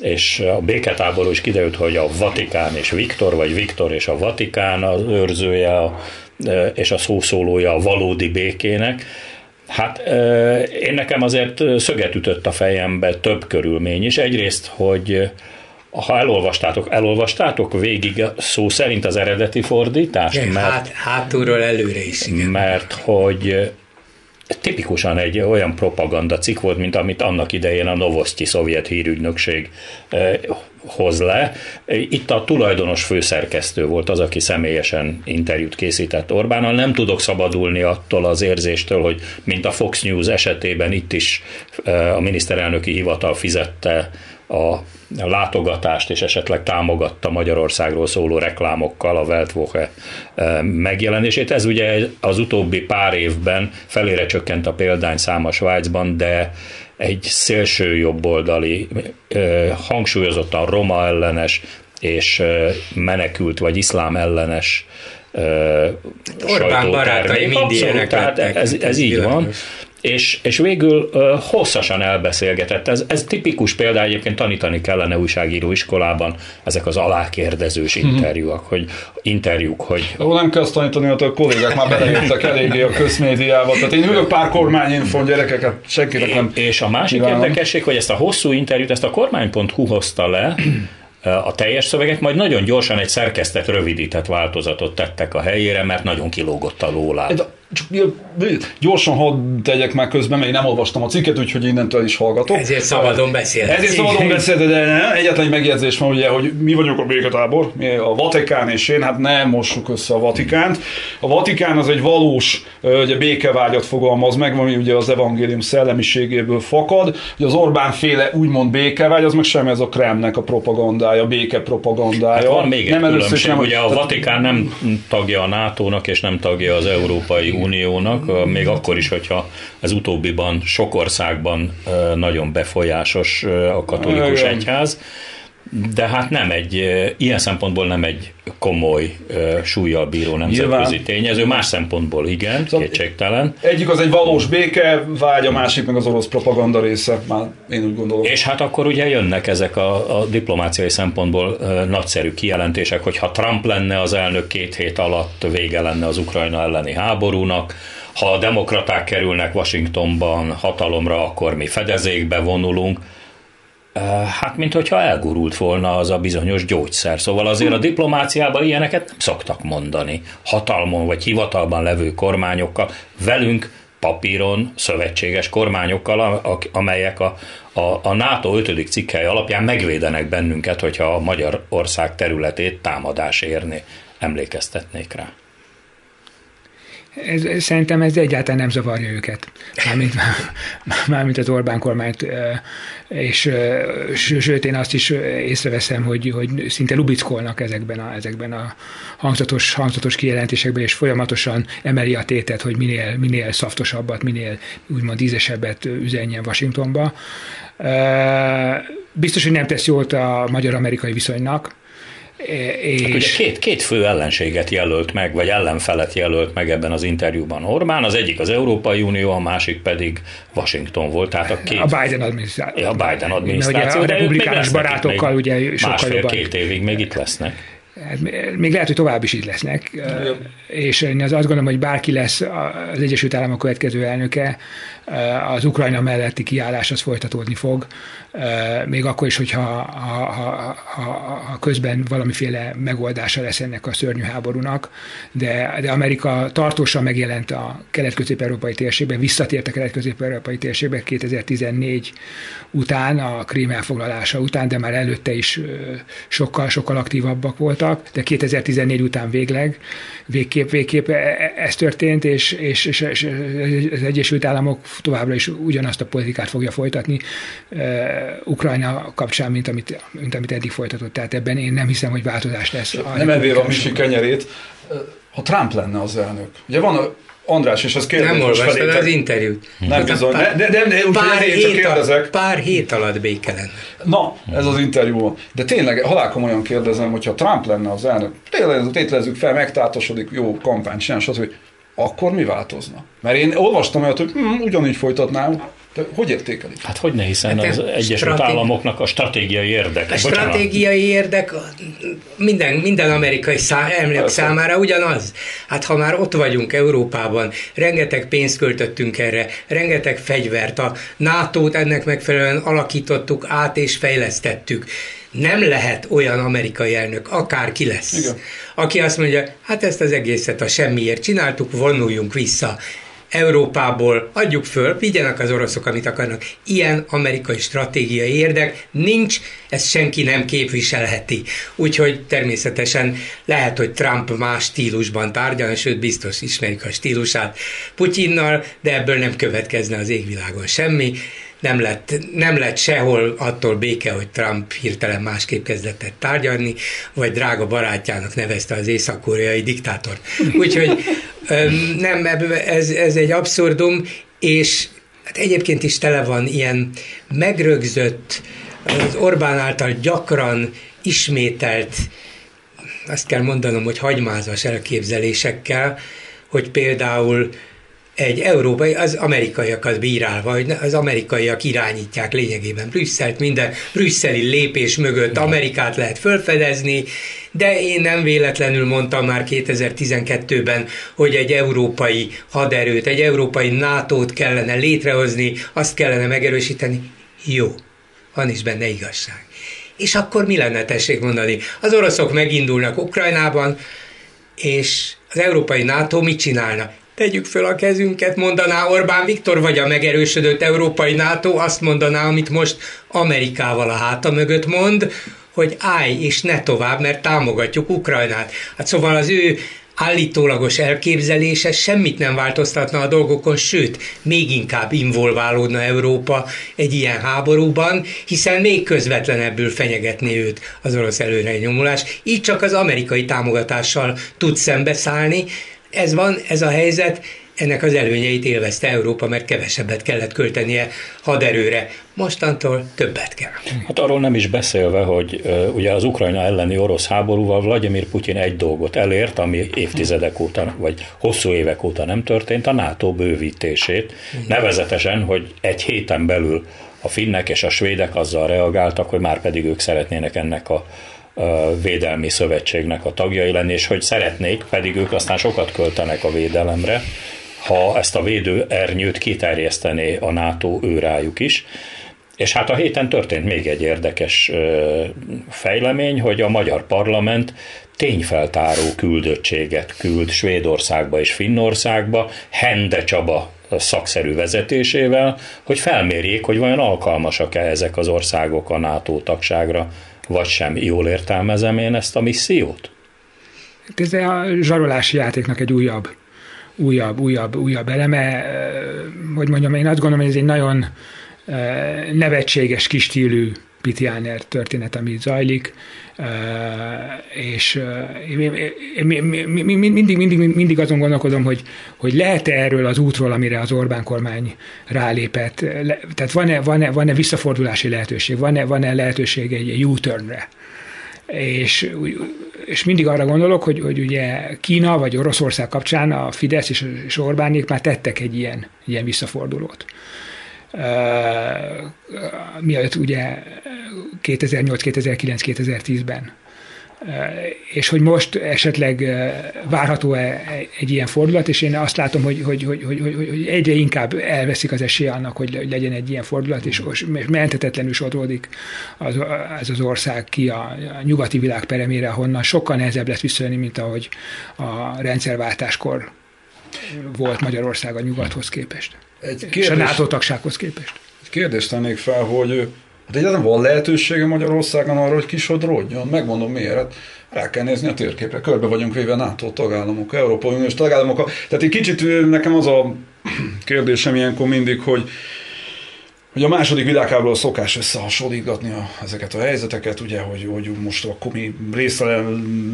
és a béketáború is kiderült, hogy a Vatikán és Viktor, vagy Viktor és a Vatikán az őrzője, és a szószólója a valódi békének. Hát én nekem azért szöget ütött a fejembe több körülmény is. Egyrészt, hogy ha elolvastátok, elolvastátok végig szó szerint az eredeti fordítást? Igen, mert, hát, hátulról előre is, igen. Mert hogy tipikusan egy olyan propaganda cikk volt, mint amit annak idején a Novosztyi szovjet hírügynökség hoz le. Itt a tulajdonos főszerkesztő volt az, aki személyesen interjút készített Orbánnal. Nem tudok szabadulni attól az érzéstől, hogy mint a Fox News esetében itt is a miniszterelnöki hivatal fizette a látogatást, és esetleg támogatta Magyarországról szóló reklámokkal a Weltwoche megjelenését. Ez ugye az utóbbi pár évben felére csökkent a példány száma Svájcban, de egy szélső jobboldali, hangsúlyozottan roma ellenes és menekült vagy iszlám ellenes Orbán barátai mindig tehát ez, ez így van és, és végül uh, hosszasan elbeszélgetett. Ez, ez tipikus példa, egyébként tanítani kellene újságíró iskolában ezek az alákérdezős mhm. interjúak, hogy interjúk, hogy... Ó, nem kell azt tanítani, hogy a kollégák már belejöttek eléggé a közmédiába. Tehát én ülök pár kormányinfon gyerekeket, senkinek nem... És a másik kívánom. érdekesség, hogy ezt a hosszú interjút, ezt a kormány.hu hozta le, a teljes szöveget, majd nagyon gyorsan egy szerkesztett, rövidített változatot tettek a helyére, mert nagyon kilógott a lólát csak gyorsan hadd tegyek meg közben, mert én nem olvastam a cikket, úgyhogy innentől is hallgatok. Ezért szabadon beszél. Ezért szabadon beszél, de nem. Egyetlen egy megjegyzés van ugye, hogy mi vagyunk a béketábor, mi a Vatikán és én, hát nem mossuk össze a Vatikánt. A Vatikán az egy valós ugye, békevágyat fogalmaz meg, ami ugye az evangélium szellemiségéből fakad, hogy az Orbán féle úgymond békevágy, az meg sem ez a Kremnek a propagandája, béke propagandája. Hát van még egy nem különbség, nem, ugye a Vatikán nem tagja a NATO-nak és nem tagja az Európai Uniónak, még akkor is, hogyha ez utóbbiban sok országban nagyon befolyásos a katolikus egyház, de hát nem egy, ilyen szempontból nem egy komoly súlyjal bíró nemzetközi Nyilván. tényező, más szempontból igen, szóval kétségtelen. Egyik az egy valós béke, vágy, a másik meg az orosz propaganda része, már én úgy gondolom. És hát akkor ugye jönnek ezek a, a diplomáciai szempontból nagyszerű kijelentések, hogy ha Trump lenne az elnök két hét alatt vége lenne az Ukrajna elleni háborúnak, ha a demokraták kerülnek Washingtonban hatalomra, akkor mi fedezékbe vonulunk, Hát, mint hogyha elgurult volna az a bizonyos gyógyszer. Szóval azért a diplomáciában ilyeneket nem szoktak mondani. Hatalmon vagy hivatalban levő kormányokkal, velünk papíron szövetséges kormányokkal, amelyek a, a, a NATO 5. cikkely alapján megvédenek bennünket, hogyha a Magyarország területét támadás érni. Emlékeztetnék rá ez, szerintem ez egyáltalán nem zavarja őket, mármint, <laughs> mármint az Orbán kormányt, és sőt én azt is észreveszem, hogy, hogy szinte lubickolnak ezekben a, ezekben a hangzatos, hangzatos kijelentésekben, és folyamatosan emeli a tétet, hogy minél, minél szaftosabbat, minél úgymond ízesebbet üzenjen Washingtonba. Biztos, hogy nem tesz jót a magyar-amerikai viszonynak, és... Hát ugye két, két fő ellenséget jelölt meg, vagy ellenfelet jelölt meg ebben az interjúban Orbán, az egyik az Európai Unió, a másik pedig Washington volt. Tehát a, két, a Biden adminisztráció. A Biden adminisztráció. Ugye a republikánus barátokkal ugye sokkal jobban. két évig még itt lesznek. Hát még lehet, hogy tovább is így lesznek. És én azt gondolom, hogy bárki lesz az Egyesült Államok következő elnöke, az Ukrajna melletti kiállás az folytatódni fog, még akkor is, hogyha ha, ha, ha, ha közben valamiféle megoldása lesz ennek a szörnyű háborúnak, de, de Amerika tartósan megjelent a kelet-közép-európai térségben, visszatért a kelet-közép-európai térségbe 2014 után, a Krím elfoglalása után, de már előtte is sokkal, sokkal aktívabbak voltak, de 2014 után végleg, végképp, végképp e, e, ez történt, és, és, és, az Egyesült Államok továbbra is ugyanazt a politikát fogja folytatni uh, Ukrajna kapcsán, mint amit, mint amit eddig folytatott. Tehát ebben én nem hiszem, hogy változás lesz. Nem evér a Misi kenyerét. Ha Trump lenne az elnök. Ugye van András, és ez kérdés. Nem olvastad az interjút. Nem bizony. Pár, de, de, de, de, pár, hét csak kérdezek. pár hét alatt béke lenne. Na, ez az interjú. De tényleg halálkomolyan kérdezem, hogyha Trump lenne az elnök, tényleg tételezzük fel, megtátosodik, jó kampány csinál, stb akkor mi változna? Mert én olvastam olyat, hogy hm, ugyanígy folytatnám, de hogy értékelik? Hát hogy ne, hiszen hát az Egyesült stratégi... Államoknak a stratégiai érdek. A stratégiai érdek minden, minden amerikai szá, emlék számára ugyanaz. Hát ha már ott vagyunk Európában, rengeteg pénzt költöttünk erre, rengeteg fegyvert, a NATO-t ennek megfelelően alakítottuk át és fejlesztettük nem lehet olyan amerikai elnök, akár ki lesz, Igen. aki azt mondja, hát ezt az egészet a semmiért csináltuk, vonuljunk vissza. Európából adjuk föl, vigyenek az oroszok, amit akarnak. Ilyen amerikai stratégiai érdek nincs, ezt senki nem képviselheti. Úgyhogy természetesen lehet, hogy Trump más stílusban tárgyal, sőt biztos ismerik a stílusát Putyinnal, de ebből nem következne az égvilágon semmi nem lett, nem lett sehol attól béke, hogy Trump hirtelen másképp kezdett tárgyalni, vagy drága barátjának nevezte az észak-koreai diktátort. Úgyhogy nem, ez, ez egy abszurdum, és hát egyébként is tele van ilyen megrögzött, az Orbán által gyakran ismételt, azt kell mondanom, hogy hagymázas elképzelésekkel, hogy például egy európai, az amerikaiakat bírálva, hogy az amerikaiak irányítják lényegében Brüsszelt, minden brüsszeli lépés mögött Amerikát lehet felfedezni, de én nem véletlenül mondtam már 2012-ben, hogy egy európai haderőt, egy európai NATO-t kellene létrehozni, azt kellene megerősíteni. Jó, van is benne igazság. És akkor mi lenne, tessék mondani? Az oroszok megindulnak Ukrajnában, és az európai NATO mit csinálna? Tegyük föl a kezünket, mondaná Orbán Viktor, vagy a megerősödött európai NATO azt mondaná, amit most Amerikával a háta mögött mond, hogy állj és ne tovább, mert támogatjuk Ukrajnát. Hát szóval az ő állítólagos elképzelése semmit nem változtatna a dolgokon, sőt, még inkább involválódna Európa egy ilyen háborúban, hiszen még közvetlenebbül fenyegetné őt az orosz előrenyomulás. Így csak az amerikai támogatással tud szembeszállni, ez van, ez a helyzet, ennek az előnyeit élvezte Európa, mert kevesebbet kellett költenie haderőre. Mostantól többet kell. Hát arról nem is beszélve, hogy uh, ugye az Ukrajna elleni orosz háborúval Vladimir Putyin egy dolgot elért, ami évtizedek óta, vagy hosszú évek óta nem történt, a NATO bővítését. Nevezetesen, hogy egy héten belül a finnek és a svédek azzal reagáltak, hogy már pedig ők szeretnének ennek a védelmi szövetségnek a tagjai lenni, és hogy szeretnék, pedig ők aztán sokat költenek a védelemre, ha ezt a védőernyőt kiterjesztené a NATO őrájuk is. És hát a héten történt még egy érdekes fejlemény, hogy a magyar parlament tényfeltáró küldöttséget küld Svédországba és Finnországba, Hende Csaba szakszerű vezetésével, hogy felmérjék, hogy vajon alkalmasak-e ezek az országok a NATO tagságra vagy sem. Jól értelmezem én ezt a missziót? Ez a zsarolási játéknak egy újabb, újabb, újabb, újabb eleme. Hogy mondjam, én azt gondolom, hogy ez egy nagyon nevetséges, kistílű Pitiáner történet, ami zajlik, és mindig, mindig, mindig azon gondolkodom, hogy, hogy lehet-e erről az útról, amire az Orbán kormány rálépett, tehát van-e, van-e, van-e visszafordulási lehetőség, van-e, van-e lehetőség egy U-turnre? És, és mindig arra gondolok, hogy, hogy ugye Kína vagy Oroszország kapcsán a Fidesz és, és Orbánék már tettek egy ilyen, ilyen visszafordulót mielőtt ugye 2008, 2009, 2010-ben. És hogy most esetleg várható-e egy ilyen fordulat, és én azt látom, hogy, hogy, hogy, hogy, hogy, hogy egyre inkább elveszik az esélye annak, hogy legyen egy ilyen fordulat, és, és menthetetlenül sodródik az, ez az ország ki a, a nyugati világ peremére, ahonnan sokkal nehezebb lesz visszajönni, mint ahogy a rendszerváltáskor volt Magyarország a nyugathoz képest. Egy kérdés, és a NATO tagsághoz képest. Egy kérdést tennék fel, hogy hát egyáltalán van lehetősége Magyarországon arra, hogy kisodródjon? Megmondom miért. Hát rá kell nézni a térképre. Körbe vagyunk véve NATO tagállamok, Európai Uniós tagállamok. Tehát egy kicsit nekem az a <clears throat> kérdésem ilyenkor mindig, hogy hogy a második világháború szokás összehasonlítgatni a, ezeket a helyzeteket, ugye, hogy, hogy most akkor mi része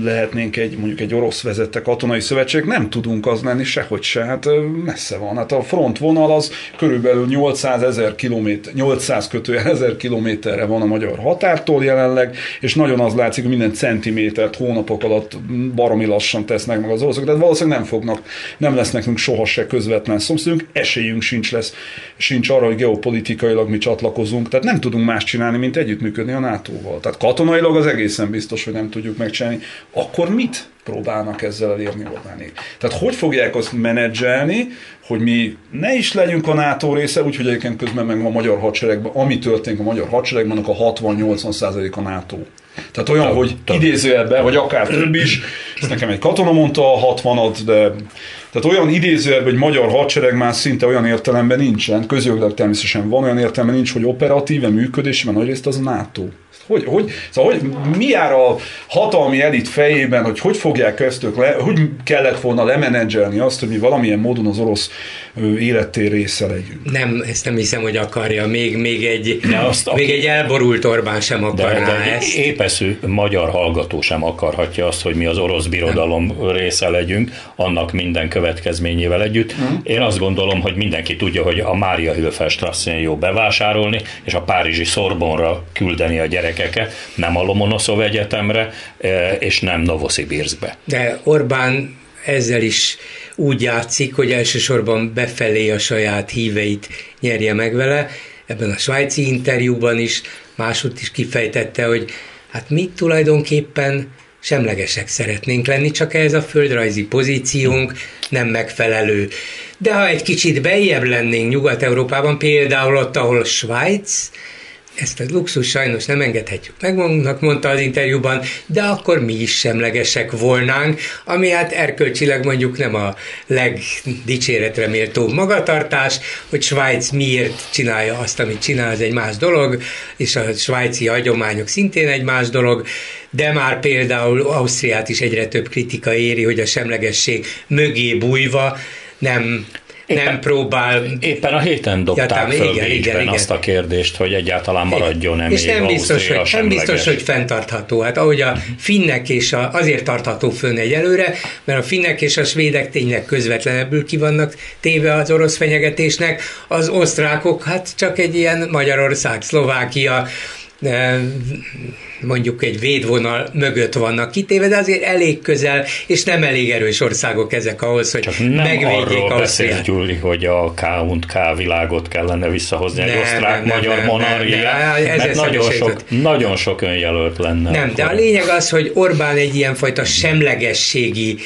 lehetnénk egy, mondjuk egy orosz vezette katonai szövetség, nem tudunk az lenni sehogy se, hát messze van. Hát a frontvonal az körülbelül 800 ezer kilométer, 800 kötőjel ezer kilométerre van a magyar határtól jelenleg, és nagyon az látszik, hogy minden centimétert hónapok alatt baromi lassan tesznek meg az oroszok, tehát valószínűleg nem fognak, nem lesz nekünk soha se közvetlen szomszédunk, esélyünk sincs lesz, sincs arra, hogy geopolitikai politikailag mi csatlakozunk, tehát nem tudunk más csinálni, mint együttműködni a NATO-val. Tehát katonailag az egészen biztos, hogy nem tudjuk megcsinálni. Akkor mit próbálnak ezzel elérni Orbánék? Tehát hogy fogják azt menedzselni, hogy mi ne is legyünk a NATO része, úgyhogy egyébként közben meg a magyar hadseregben, ami történik a magyar hadseregben, annak a 60-80 a NATO. Tehát olyan, hogy idézőjelben, vagy akár több is, ezt nekem egy katona mondta a 60 de Tehát olyan idézőjelben, hogy magyar hadsereg már szinte olyan értelemben nincsen, közjogilag természetesen van olyan értelemben nincs, hogy operatíve működésben nagyrészt az NATO. Hogy, hogy, szóval, hogy mi jár a hatalmi elit fejében, hogy hogy fogják ezt le, hogy kellett volna lemenedzselni azt, hogy mi valamilyen módon az orosz élettér része legyünk. Nem, ezt nem hiszem, hogy akarja. Még, még, egy, de azt, még aki, egy elborult Orbán sem akarná de, de ezt. Épeszű magyar hallgató sem akarhatja azt, hogy mi az orosz birodalom nem. része legyünk, annak minden következményével együtt. Hmm. Én azt gondolom, hogy mindenki tudja, hogy a Mária Hilfelstrasszén jó bevásárolni, és a Párizsi Szorbonra küldeni a gyerekeket, nem a Lomonoszov Egyetemre, eh, és nem Novosibirskbe. De Orbán ezzel is úgy játszik, hogy elsősorban befelé a saját híveit nyerje meg vele. Ebben a svájci interjúban is máshogy is kifejtette, hogy hát mi tulajdonképpen semlegesek szeretnénk lenni, csak ez a földrajzi pozíciónk nem megfelelő. De ha egy kicsit bejebb lennénk Nyugat-Európában, például ott, ahol Svájc, ezt a luxus sajnos nem engedhetjük meg magunknak, mondta az interjúban, de akkor mi is semlegesek volnánk, ami hát erkölcsileg mondjuk nem a legdicséretre méltó magatartás, hogy Svájc miért csinálja azt, amit csinál, ez egy más dolog, és a svájci hagyományok szintén egy más dolog, de már például Ausztriát is egyre több kritika éri, hogy a semlegesség mögé bújva nem éppen, nem próbál... Éppen a héten dobták ja, föl igen, igen, igen. azt a kérdést, hogy egyáltalán maradjon-e És nem biztos, hogy, nem biztos, hogy fenntartható. Hát ahogy a finnek és a, azért tartható fönn egyelőre, mert a finnek és a svédek tényleg közvetlenebbül ki vannak téve az orosz fenyegetésnek, az osztrákok hát csak egy ilyen Magyarország, Szlovákia, mondjuk egy védvonal mögött vannak kitéve, de azért elég közel, és nem elég erős országok ezek ahhoz, hogy Csak nem megvédjék arról beszél Gyuri, hogy a K K világot kellene visszahozni egy osztrák-magyar monarchiát, mert nagyon sok, nagyon sok önjelölt lenne. Nem, akkor. de a lényeg az, hogy Orbán egy ilyenfajta semlegességi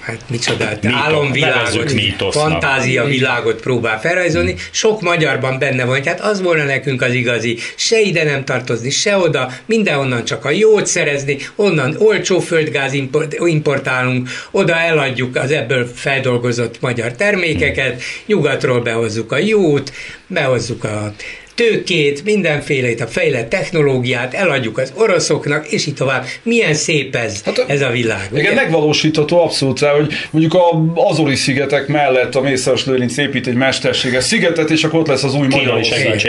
hát micsoda, álomvilágot, fantázia világot próbál felrajzolni. Sok magyarban benne van, hát az volna nekünk az igazi, se ide nem tartozni, se oda, mindenhonnan csak a jót szerezni, onnan olcsó földgáz importálunk, oda eladjuk az ebből feldolgozott magyar termékeket, nyugatról behozzuk a jót, behozzuk a tőkét, mindenfélét, a fejlett technológiát eladjuk az oroszoknak, és így tovább. Milyen szép ez, hát, ez a világ. Igen, ugye? megvalósítható abszolút, hogy mondjuk a Azori szigetek mellett a Mészáros Lőrinc épít egy mesterséges szigetet, és akkor ott lesz az új Magyarország. És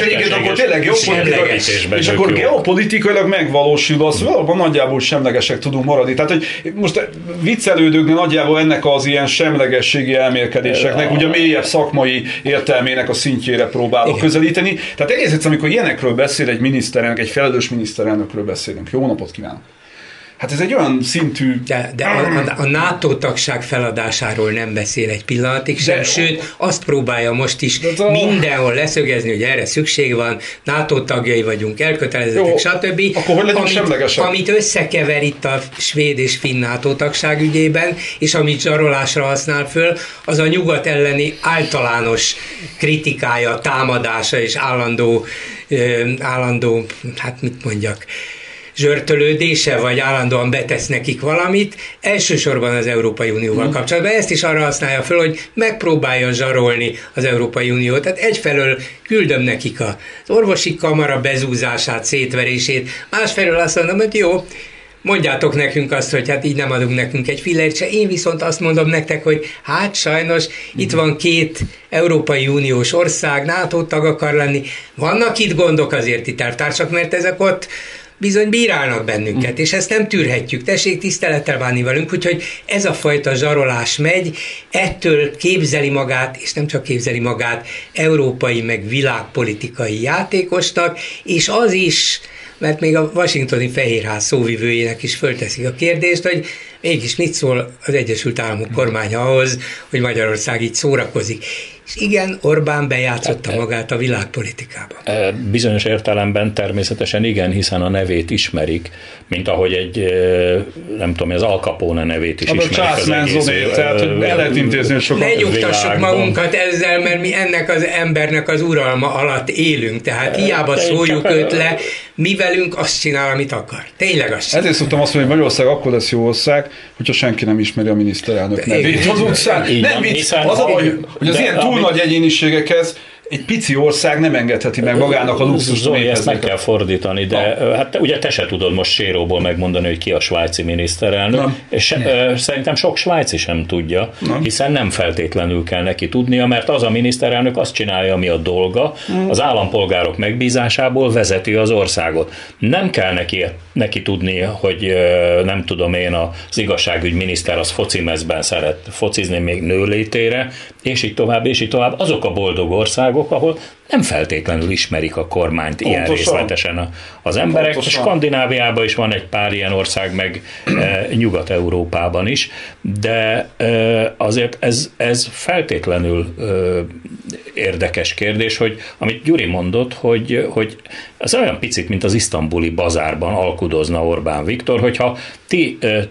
egyébként akkor tényleg geopolitikai, és akkor geopolitikailag megvalósul az, hogy valóban nagyjából semlegesek tudunk maradni. Tehát, hogy most viccelődők, de nagyjából ennek az ilyen semlegességi elmélkedéseknek, ugye mélyebb szakmai értelmének a szintjére próbálok közelíteni, tehát egész egyszerűen, amikor ilyenekről beszél egy miniszterelnök, egy felelős miniszterelnökről beszélünk. Jó napot kívánok! Hát ez egy olyan szintű... De, de a, a, a NATO tagság feladásáról nem beszél egy pillanatig sem, de, sőt azt próbálja most is a... mindenhol leszögezni, hogy erre szükség van, NATO tagjai vagyunk, elkötelezettek, Jó, stb. Akkor hogy amit, semlegesek? Amit összekever itt a svéd és finn NATO tagság ügyében, és amit zsarolásra használ föl, az a nyugat elleni általános kritikája, támadása és állandó, állandó hát mit mondjak, zsörtölődése, vagy állandóan betesz nekik valamit, elsősorban az Európai Unióval mm. kapcsolatban. Ezt is arra használja föl, hogy megpróbálja zsarolni az Európai Uniót. Tehát egyfelől küldöm nekik az orvosi kamara bezúzását, szétverését, másfelől azt mondom, hogy jó, mondjátok nekünk azt, hogy hát így nem adunk nekünk egy fillért se. Én viszont azt mondom nektek, hogy hát sajnos itt van két Európai Uniós ország, NATO tag akar lenni. Vannak itt gondok azért itt eltársak, mert ezek ott bizony bírálnak bennünket, és ezt nem tűrhetjük. Tessék tisztelettel bánni velünk, úgyhogy ez a fajta zsarolás megy, ettől képzeli magát, és nem csak képzeli magát, európai meg világpolitikai játékosnak, és az is, mert még a washingtoni fehérház szóvivőjének is fölteszik a kérdést, hogy mégis mit szól az Egyesült Államok kormánya ahhoz, hogy Magyarország így szórakozik. És igen, Orbán bejátszotta magát a világpolitikába. E, bizonyos értelemben természetesen igen, hiszen a nevét ismerik, mint ahogy egy, e, nem tudom, az Al Capone nevét is ismerik. A az egész, tehát el lehet intézni sokat. Ne nyugtassuk magunkat ezzel, mert mi ennek az embernek az uralma alatt élünk, tehát hiába szóljuk őt le, mi velünk azt csinál, amit akar. Tényleg azt csinál. Ezért szoktam azt mondani, hogy Magyarország akkor lesz jó ország, hogyha senki nem ismeri a miniszterelnök nevét az utcán. Nem vicc, az a baj, hogy az ilyen túl nagy egyéniségekhez egy pici ország nem engedheti meg magának a luxus. Zoli, ezt meg kell fordítani, de ha. hát ugye te se tudod most Séróból megmondani, hogy ki a svájci miniszterelnök, és nem. szerintem sok svájci sem tudja, nem. hiszen nem feltétlenül kell neki tudnia, mert az a miniszterelnök azt csinálja, ami a dolga, nem. az állampolgárok megbízásából vezeti az országot. Nem kell neki, neki tudni, hogy nem tudom én, az igazságügyminiszter az focimezben szeret focizni még nőlétére, és így tovább, és így tovább. Azok a boldog országok, országok, ahol nem feltétlenül ismerik a kormányt Pontosan. ilyen részletesen az emberek. Pontosan. Skandináviában is van egy pár ilyen ország, meg e, Nyugat-Európában is, de e, azért ez, ez feltétlenül e, érdekes kérdés, hogy amit Gyuri mondott, hogy, hogy az olyan picit, mint az isztambuli bazárban alkudozna Orbán Viktor, hogyha ti e,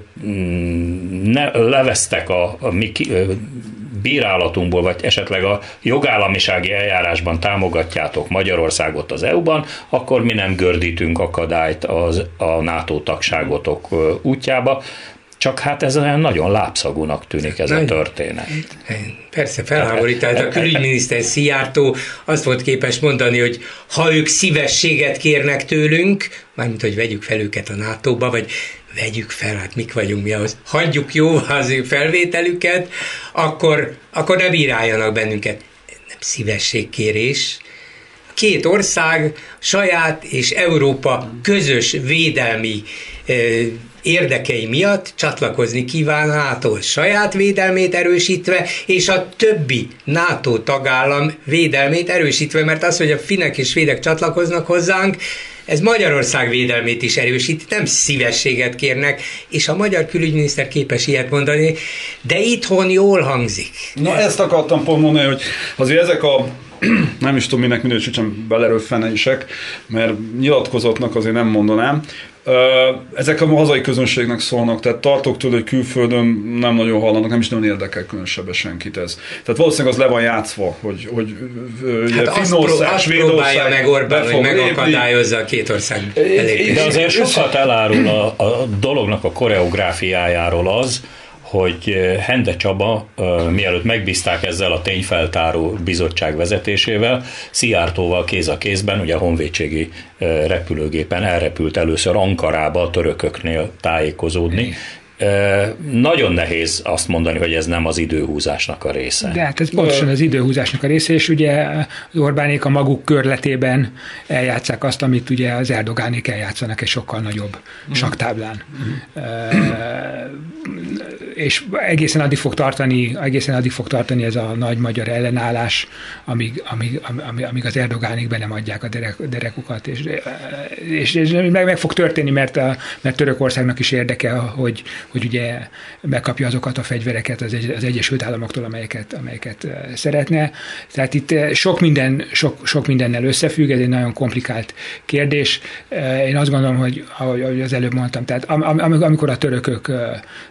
ne, levesztek a, a mi bírálatunkból, vagy esetleg a jogállamisági eljárásban támogatjátok Magyarországot az EU-ban, akkor mi nem gördítünk akadályt az, a NATO tagságotok útjába. Csak hát ez olyan nagyon lábszagúnak tűnik ez a történet. Persze, felháborít. A külügyminiszter Szijjártó azt volt képes mondani, hogy ha ők szívességet kérnek tőlünk, mármint, hogy vegyük fel őket a NATO-ba, vagy vegyük fel, hát mik vagyunk mi ahhoz, hagyjuk jó az ő felvételüket, akkor, akkor ne bíráljanak bennünket. Nem szívességkérés. Két ország saját és Európa közös védelmi érdekei miatt csatlakozni kíván nato saját védelmét erősítve, és a többi NATO tagállam védelmét erősítve, mert az, hogy a finnek és svédek csatlakoznak hozzánk, ez Magyarország védelmét is erősíti, nem szívességet kérnek, és a magyar külügyminiszter képes ilyet mondani, de itthon jól hangzik. Na ezt akartam pont mondani, hogy azért ezek a <clears throat> nem is tudom, minek minősítsem belerőfenések, mert nyilatkozatnak azért nem mondanám, ezek a hazai közönségnek szólnak, tehát tartok tőle, hogy külföldön nem nagyon hallanak, nem is nagyon érdekel különösebben senkit ez. Tehát valószínűleg az le van játszva, hogy, hogy hát Finnország, azt Svédország meg Orbán, hogy megakadályozza a két ország elérkezését. De azért sokat elárul a, a dolognak a koreográfiájáról az, hogy eh, Hende Csaba, eh, mielőtt megbízták ezzel a tényfeltáró bizottság vezetésével, Szijjártóval kéz a kézben, ugye a honvédségi eh, repülőgépen elrepült először Ankarába a törököknél tájékozódni, nagyon nehéz azt mondani, hogy ez nem az időhúzásnak a része. De hát ez pontosan az időhúzásnak a része, és ugye az Orbánék a maguk körletében eljátszák azt, amit ugye az Erdogánék eljátszanak egy sokkal nagyobb mm. saktáblán. És egészen addig fog tartani, egészen addig fog tartani ez a nagy magyar ellenállás, amíg, amíg, amíg, amíg az Erdogánék be nem adják a derek, derekukat, és, és, és meg, meg fog történni, mert, a, mert Törökországnak is érdeke, hogy, hogy ugye megkapja azokat a fegyvereket az, egy, az Egyesült Államoktól, amelyeket, amelyeket szeretne. Tehát itt sok, minden, sok, sok mindennel összefügg, ez egy nagyon komplikált kérdés. Én azt gondolom, hogy ahogy az előbb mondtam, tehát am, amikor a törökök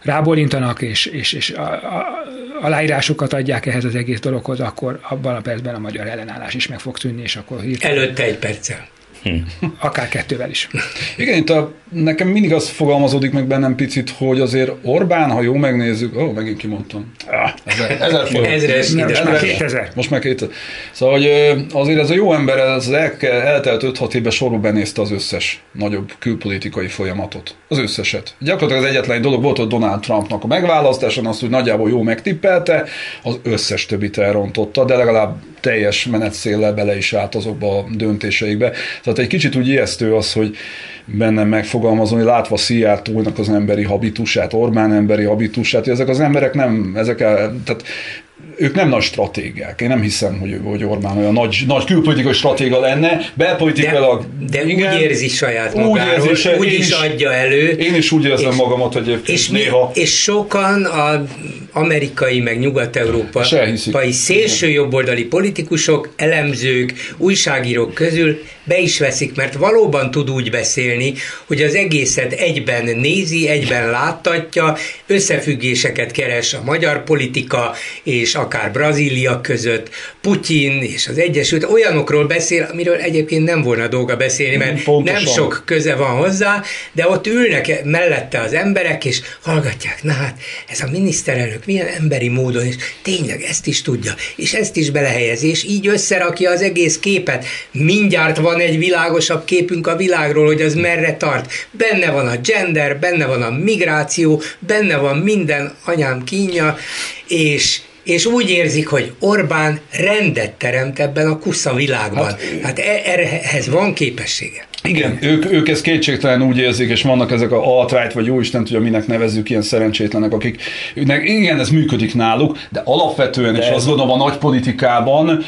rábólintanak és, és, és a, a, aláírásokat adják ehhez az egész dologhoz, akkor abban a percben a magyar ellenállás is meg fog tűnni, és akkor hirtelen... Előtte egy perccel. Hm. Akár kettővel is. Igen, itt a, nekem mindig az fogalmazódik meg bennem picit, hogy azért Orbán, ha jó megnézzük, ó, oh, megint kimondtam. Ah, ezer, ezer forint. Ezres, már 2000. Most már 2000. Szóval, hogy azért ez a jó ember, ez az el, eltelt 5-6 évben sorba benézte az összes nagyobb külpolitikai folyamatot. Az összeset. Gyakorlatilag az egyetlen dolog volt, hogy Donald Trumpnak a megválasztáson azt, hogy nagyjából jó megtippelte, az összes többit elrontotta, de legalább teljes menetszéllel bele is állt azokba a döntéseikbe. Tehát egy kicsit úgy ijesztő az, hogy bennem megfogalmazom, hogy látva Szijjártónak az emberi habitusát, Orbán emberi habitusát, hogy ezek az emberek nem, ezek el, tehát ők nem nagy stratégiák. Én nem hiszem, hogy, hogy Orbán olyan nagy, nagy külpolitikai stratéga lenne. Belpolitikailag... De, de igen, úgy érzi saját magáról, úgy, érzi, úgy is, is adja elő. Én is úgy érzem és, magamat egyébként és néha. És sokan a amerikai, meg nyugat-európai szélső jobboldali politikusok, elemzők, újságírók közül be is veszik, mert valóban tud úgy beszélni, hogy az egészet egyben nézi, egyben láttatja, összefüggéseket keres a magyar politika és akár Brazília között, Putyin és az Egyesült, olyanokról beszél, amiről egyébként nem volna dolga beszélni, mert Pontosan. nem sok köze van hozzá, de ott ülnek mellette az emberek, és hallgatják, na hát ez a miniszterelnök milyen emberi módon, és tényleg ezt is tudja, és ezt is belehelyezi, és így összerakja az egész képet. Mindjárt van egy világosabb képünk a világról, hogy az merre tart. Benne van a gender, benne van a migráció, benne van minden anyám kínja, és és úgy érzik, hogy Orbán rendet teremt ebben a kusza világban. Hát, hát e- ehhez van képessége. Igen, ők, ők ezt kétségtelen úgy érzik, és vannak ezek a alt vagy jó Isten tudja, minek nevezzük ilyen szerencsétlenek, akik, igen, ez működik náluk, de alapvetően, de és azt gondolom a nagy politikában,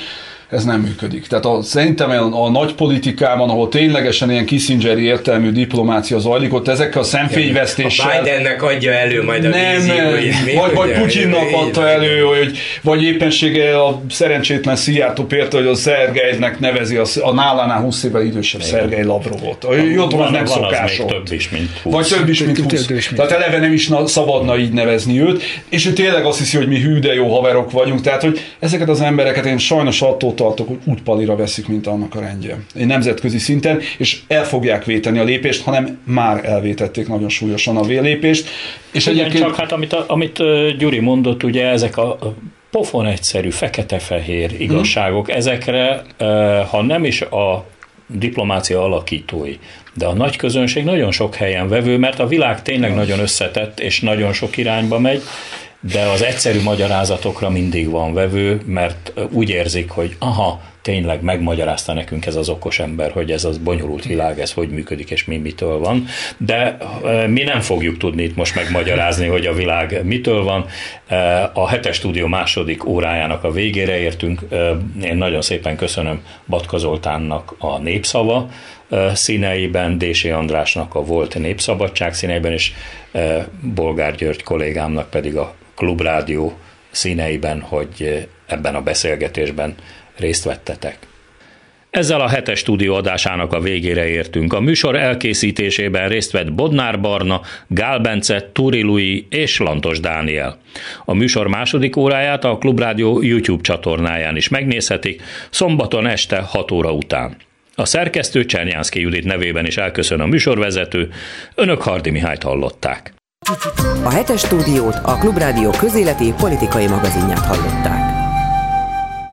ez nem működik. Tehát a, szerintem a, a nagy politikában, ahol ténylegesen ilyen Kissingeri értelmű diplomácia zajlik, ott ezekkel a szemfényvesztéssel... A Bidennek adja elő majd a nem, vízi, vagy, vagy Putyinnak adta elő, hogy, vagy éppensége a szerencsétlen Szijjártó Péter, hogy a Szergejnek nevezi a, a nálánál 20 évvel idősebb Igen. Szergej Lavrovot. Jó, van, nem van szokás az több is, mint 20. Vagy több is, mint 20. Több is, mint. Tehát eleve nem is szabadna így nevezni őt, és ő tényleg azt hiszi, hogy mi hű, de jó haverok vagyunk. Tehát, hogy ezeket az embereket én sajnos attól tartok, hogy útpalira veszik, mint annak a rendje. Egy nemzetközi szinten, és el fogják véteni a lépést, hanem már elvétették nagyon súlyosan a lépést. És Igen, egyébként... csak hát amit, amit Gyuri mondott, ugye ezek a pofon egyszerű, fekete-fehér igazságok, hmm. ezekre, ha nem is a diplomácia alakítói, de a nagy közönség nagyon sok helyen vevő, mert a világ tényleg nagyon összetett, és nagyon sok irányba megy, de az egyszerű magyarázatokra mindig van vevő, mert úgy érzik, hogy aha, tényleg megmagyarázta nekünk ez az okos ember, hogy ez az bonyolult világ, ez hogy működik, és mi mitől van. De mi nem fogjuk tudni itt most megmagyarázni, hogy a világ mitől van. A hetes stúdió második órájának a végére értünk. Én nagyon szépen köszönöm Batka Zoltánnak a népszava színeiben, Dési Andrásnak a volt népszabadság színeiben, és Bolgár György kollégámnak pedig a Klubrádió színeiben, hogy ebben a beszélgetésben részt vettetek. Ezzel a hetes stúdió adásának a végére értünk. A műsor elkészítésében részt vett Bodnár Barna, Gál Bence, Turi Lui és Lantos Dániel. A műsor második óráját a Klubrádió YouTube csatornáján is megnézhetik, szombaton este 6 óra után. A szerkesztő Csernyánszki Judit nevében is elköszön a műsorvezető, önök Hardi Mihályt hallották. A hetes stúdiót a Klubrádió közéleti politikai magazinját hallották.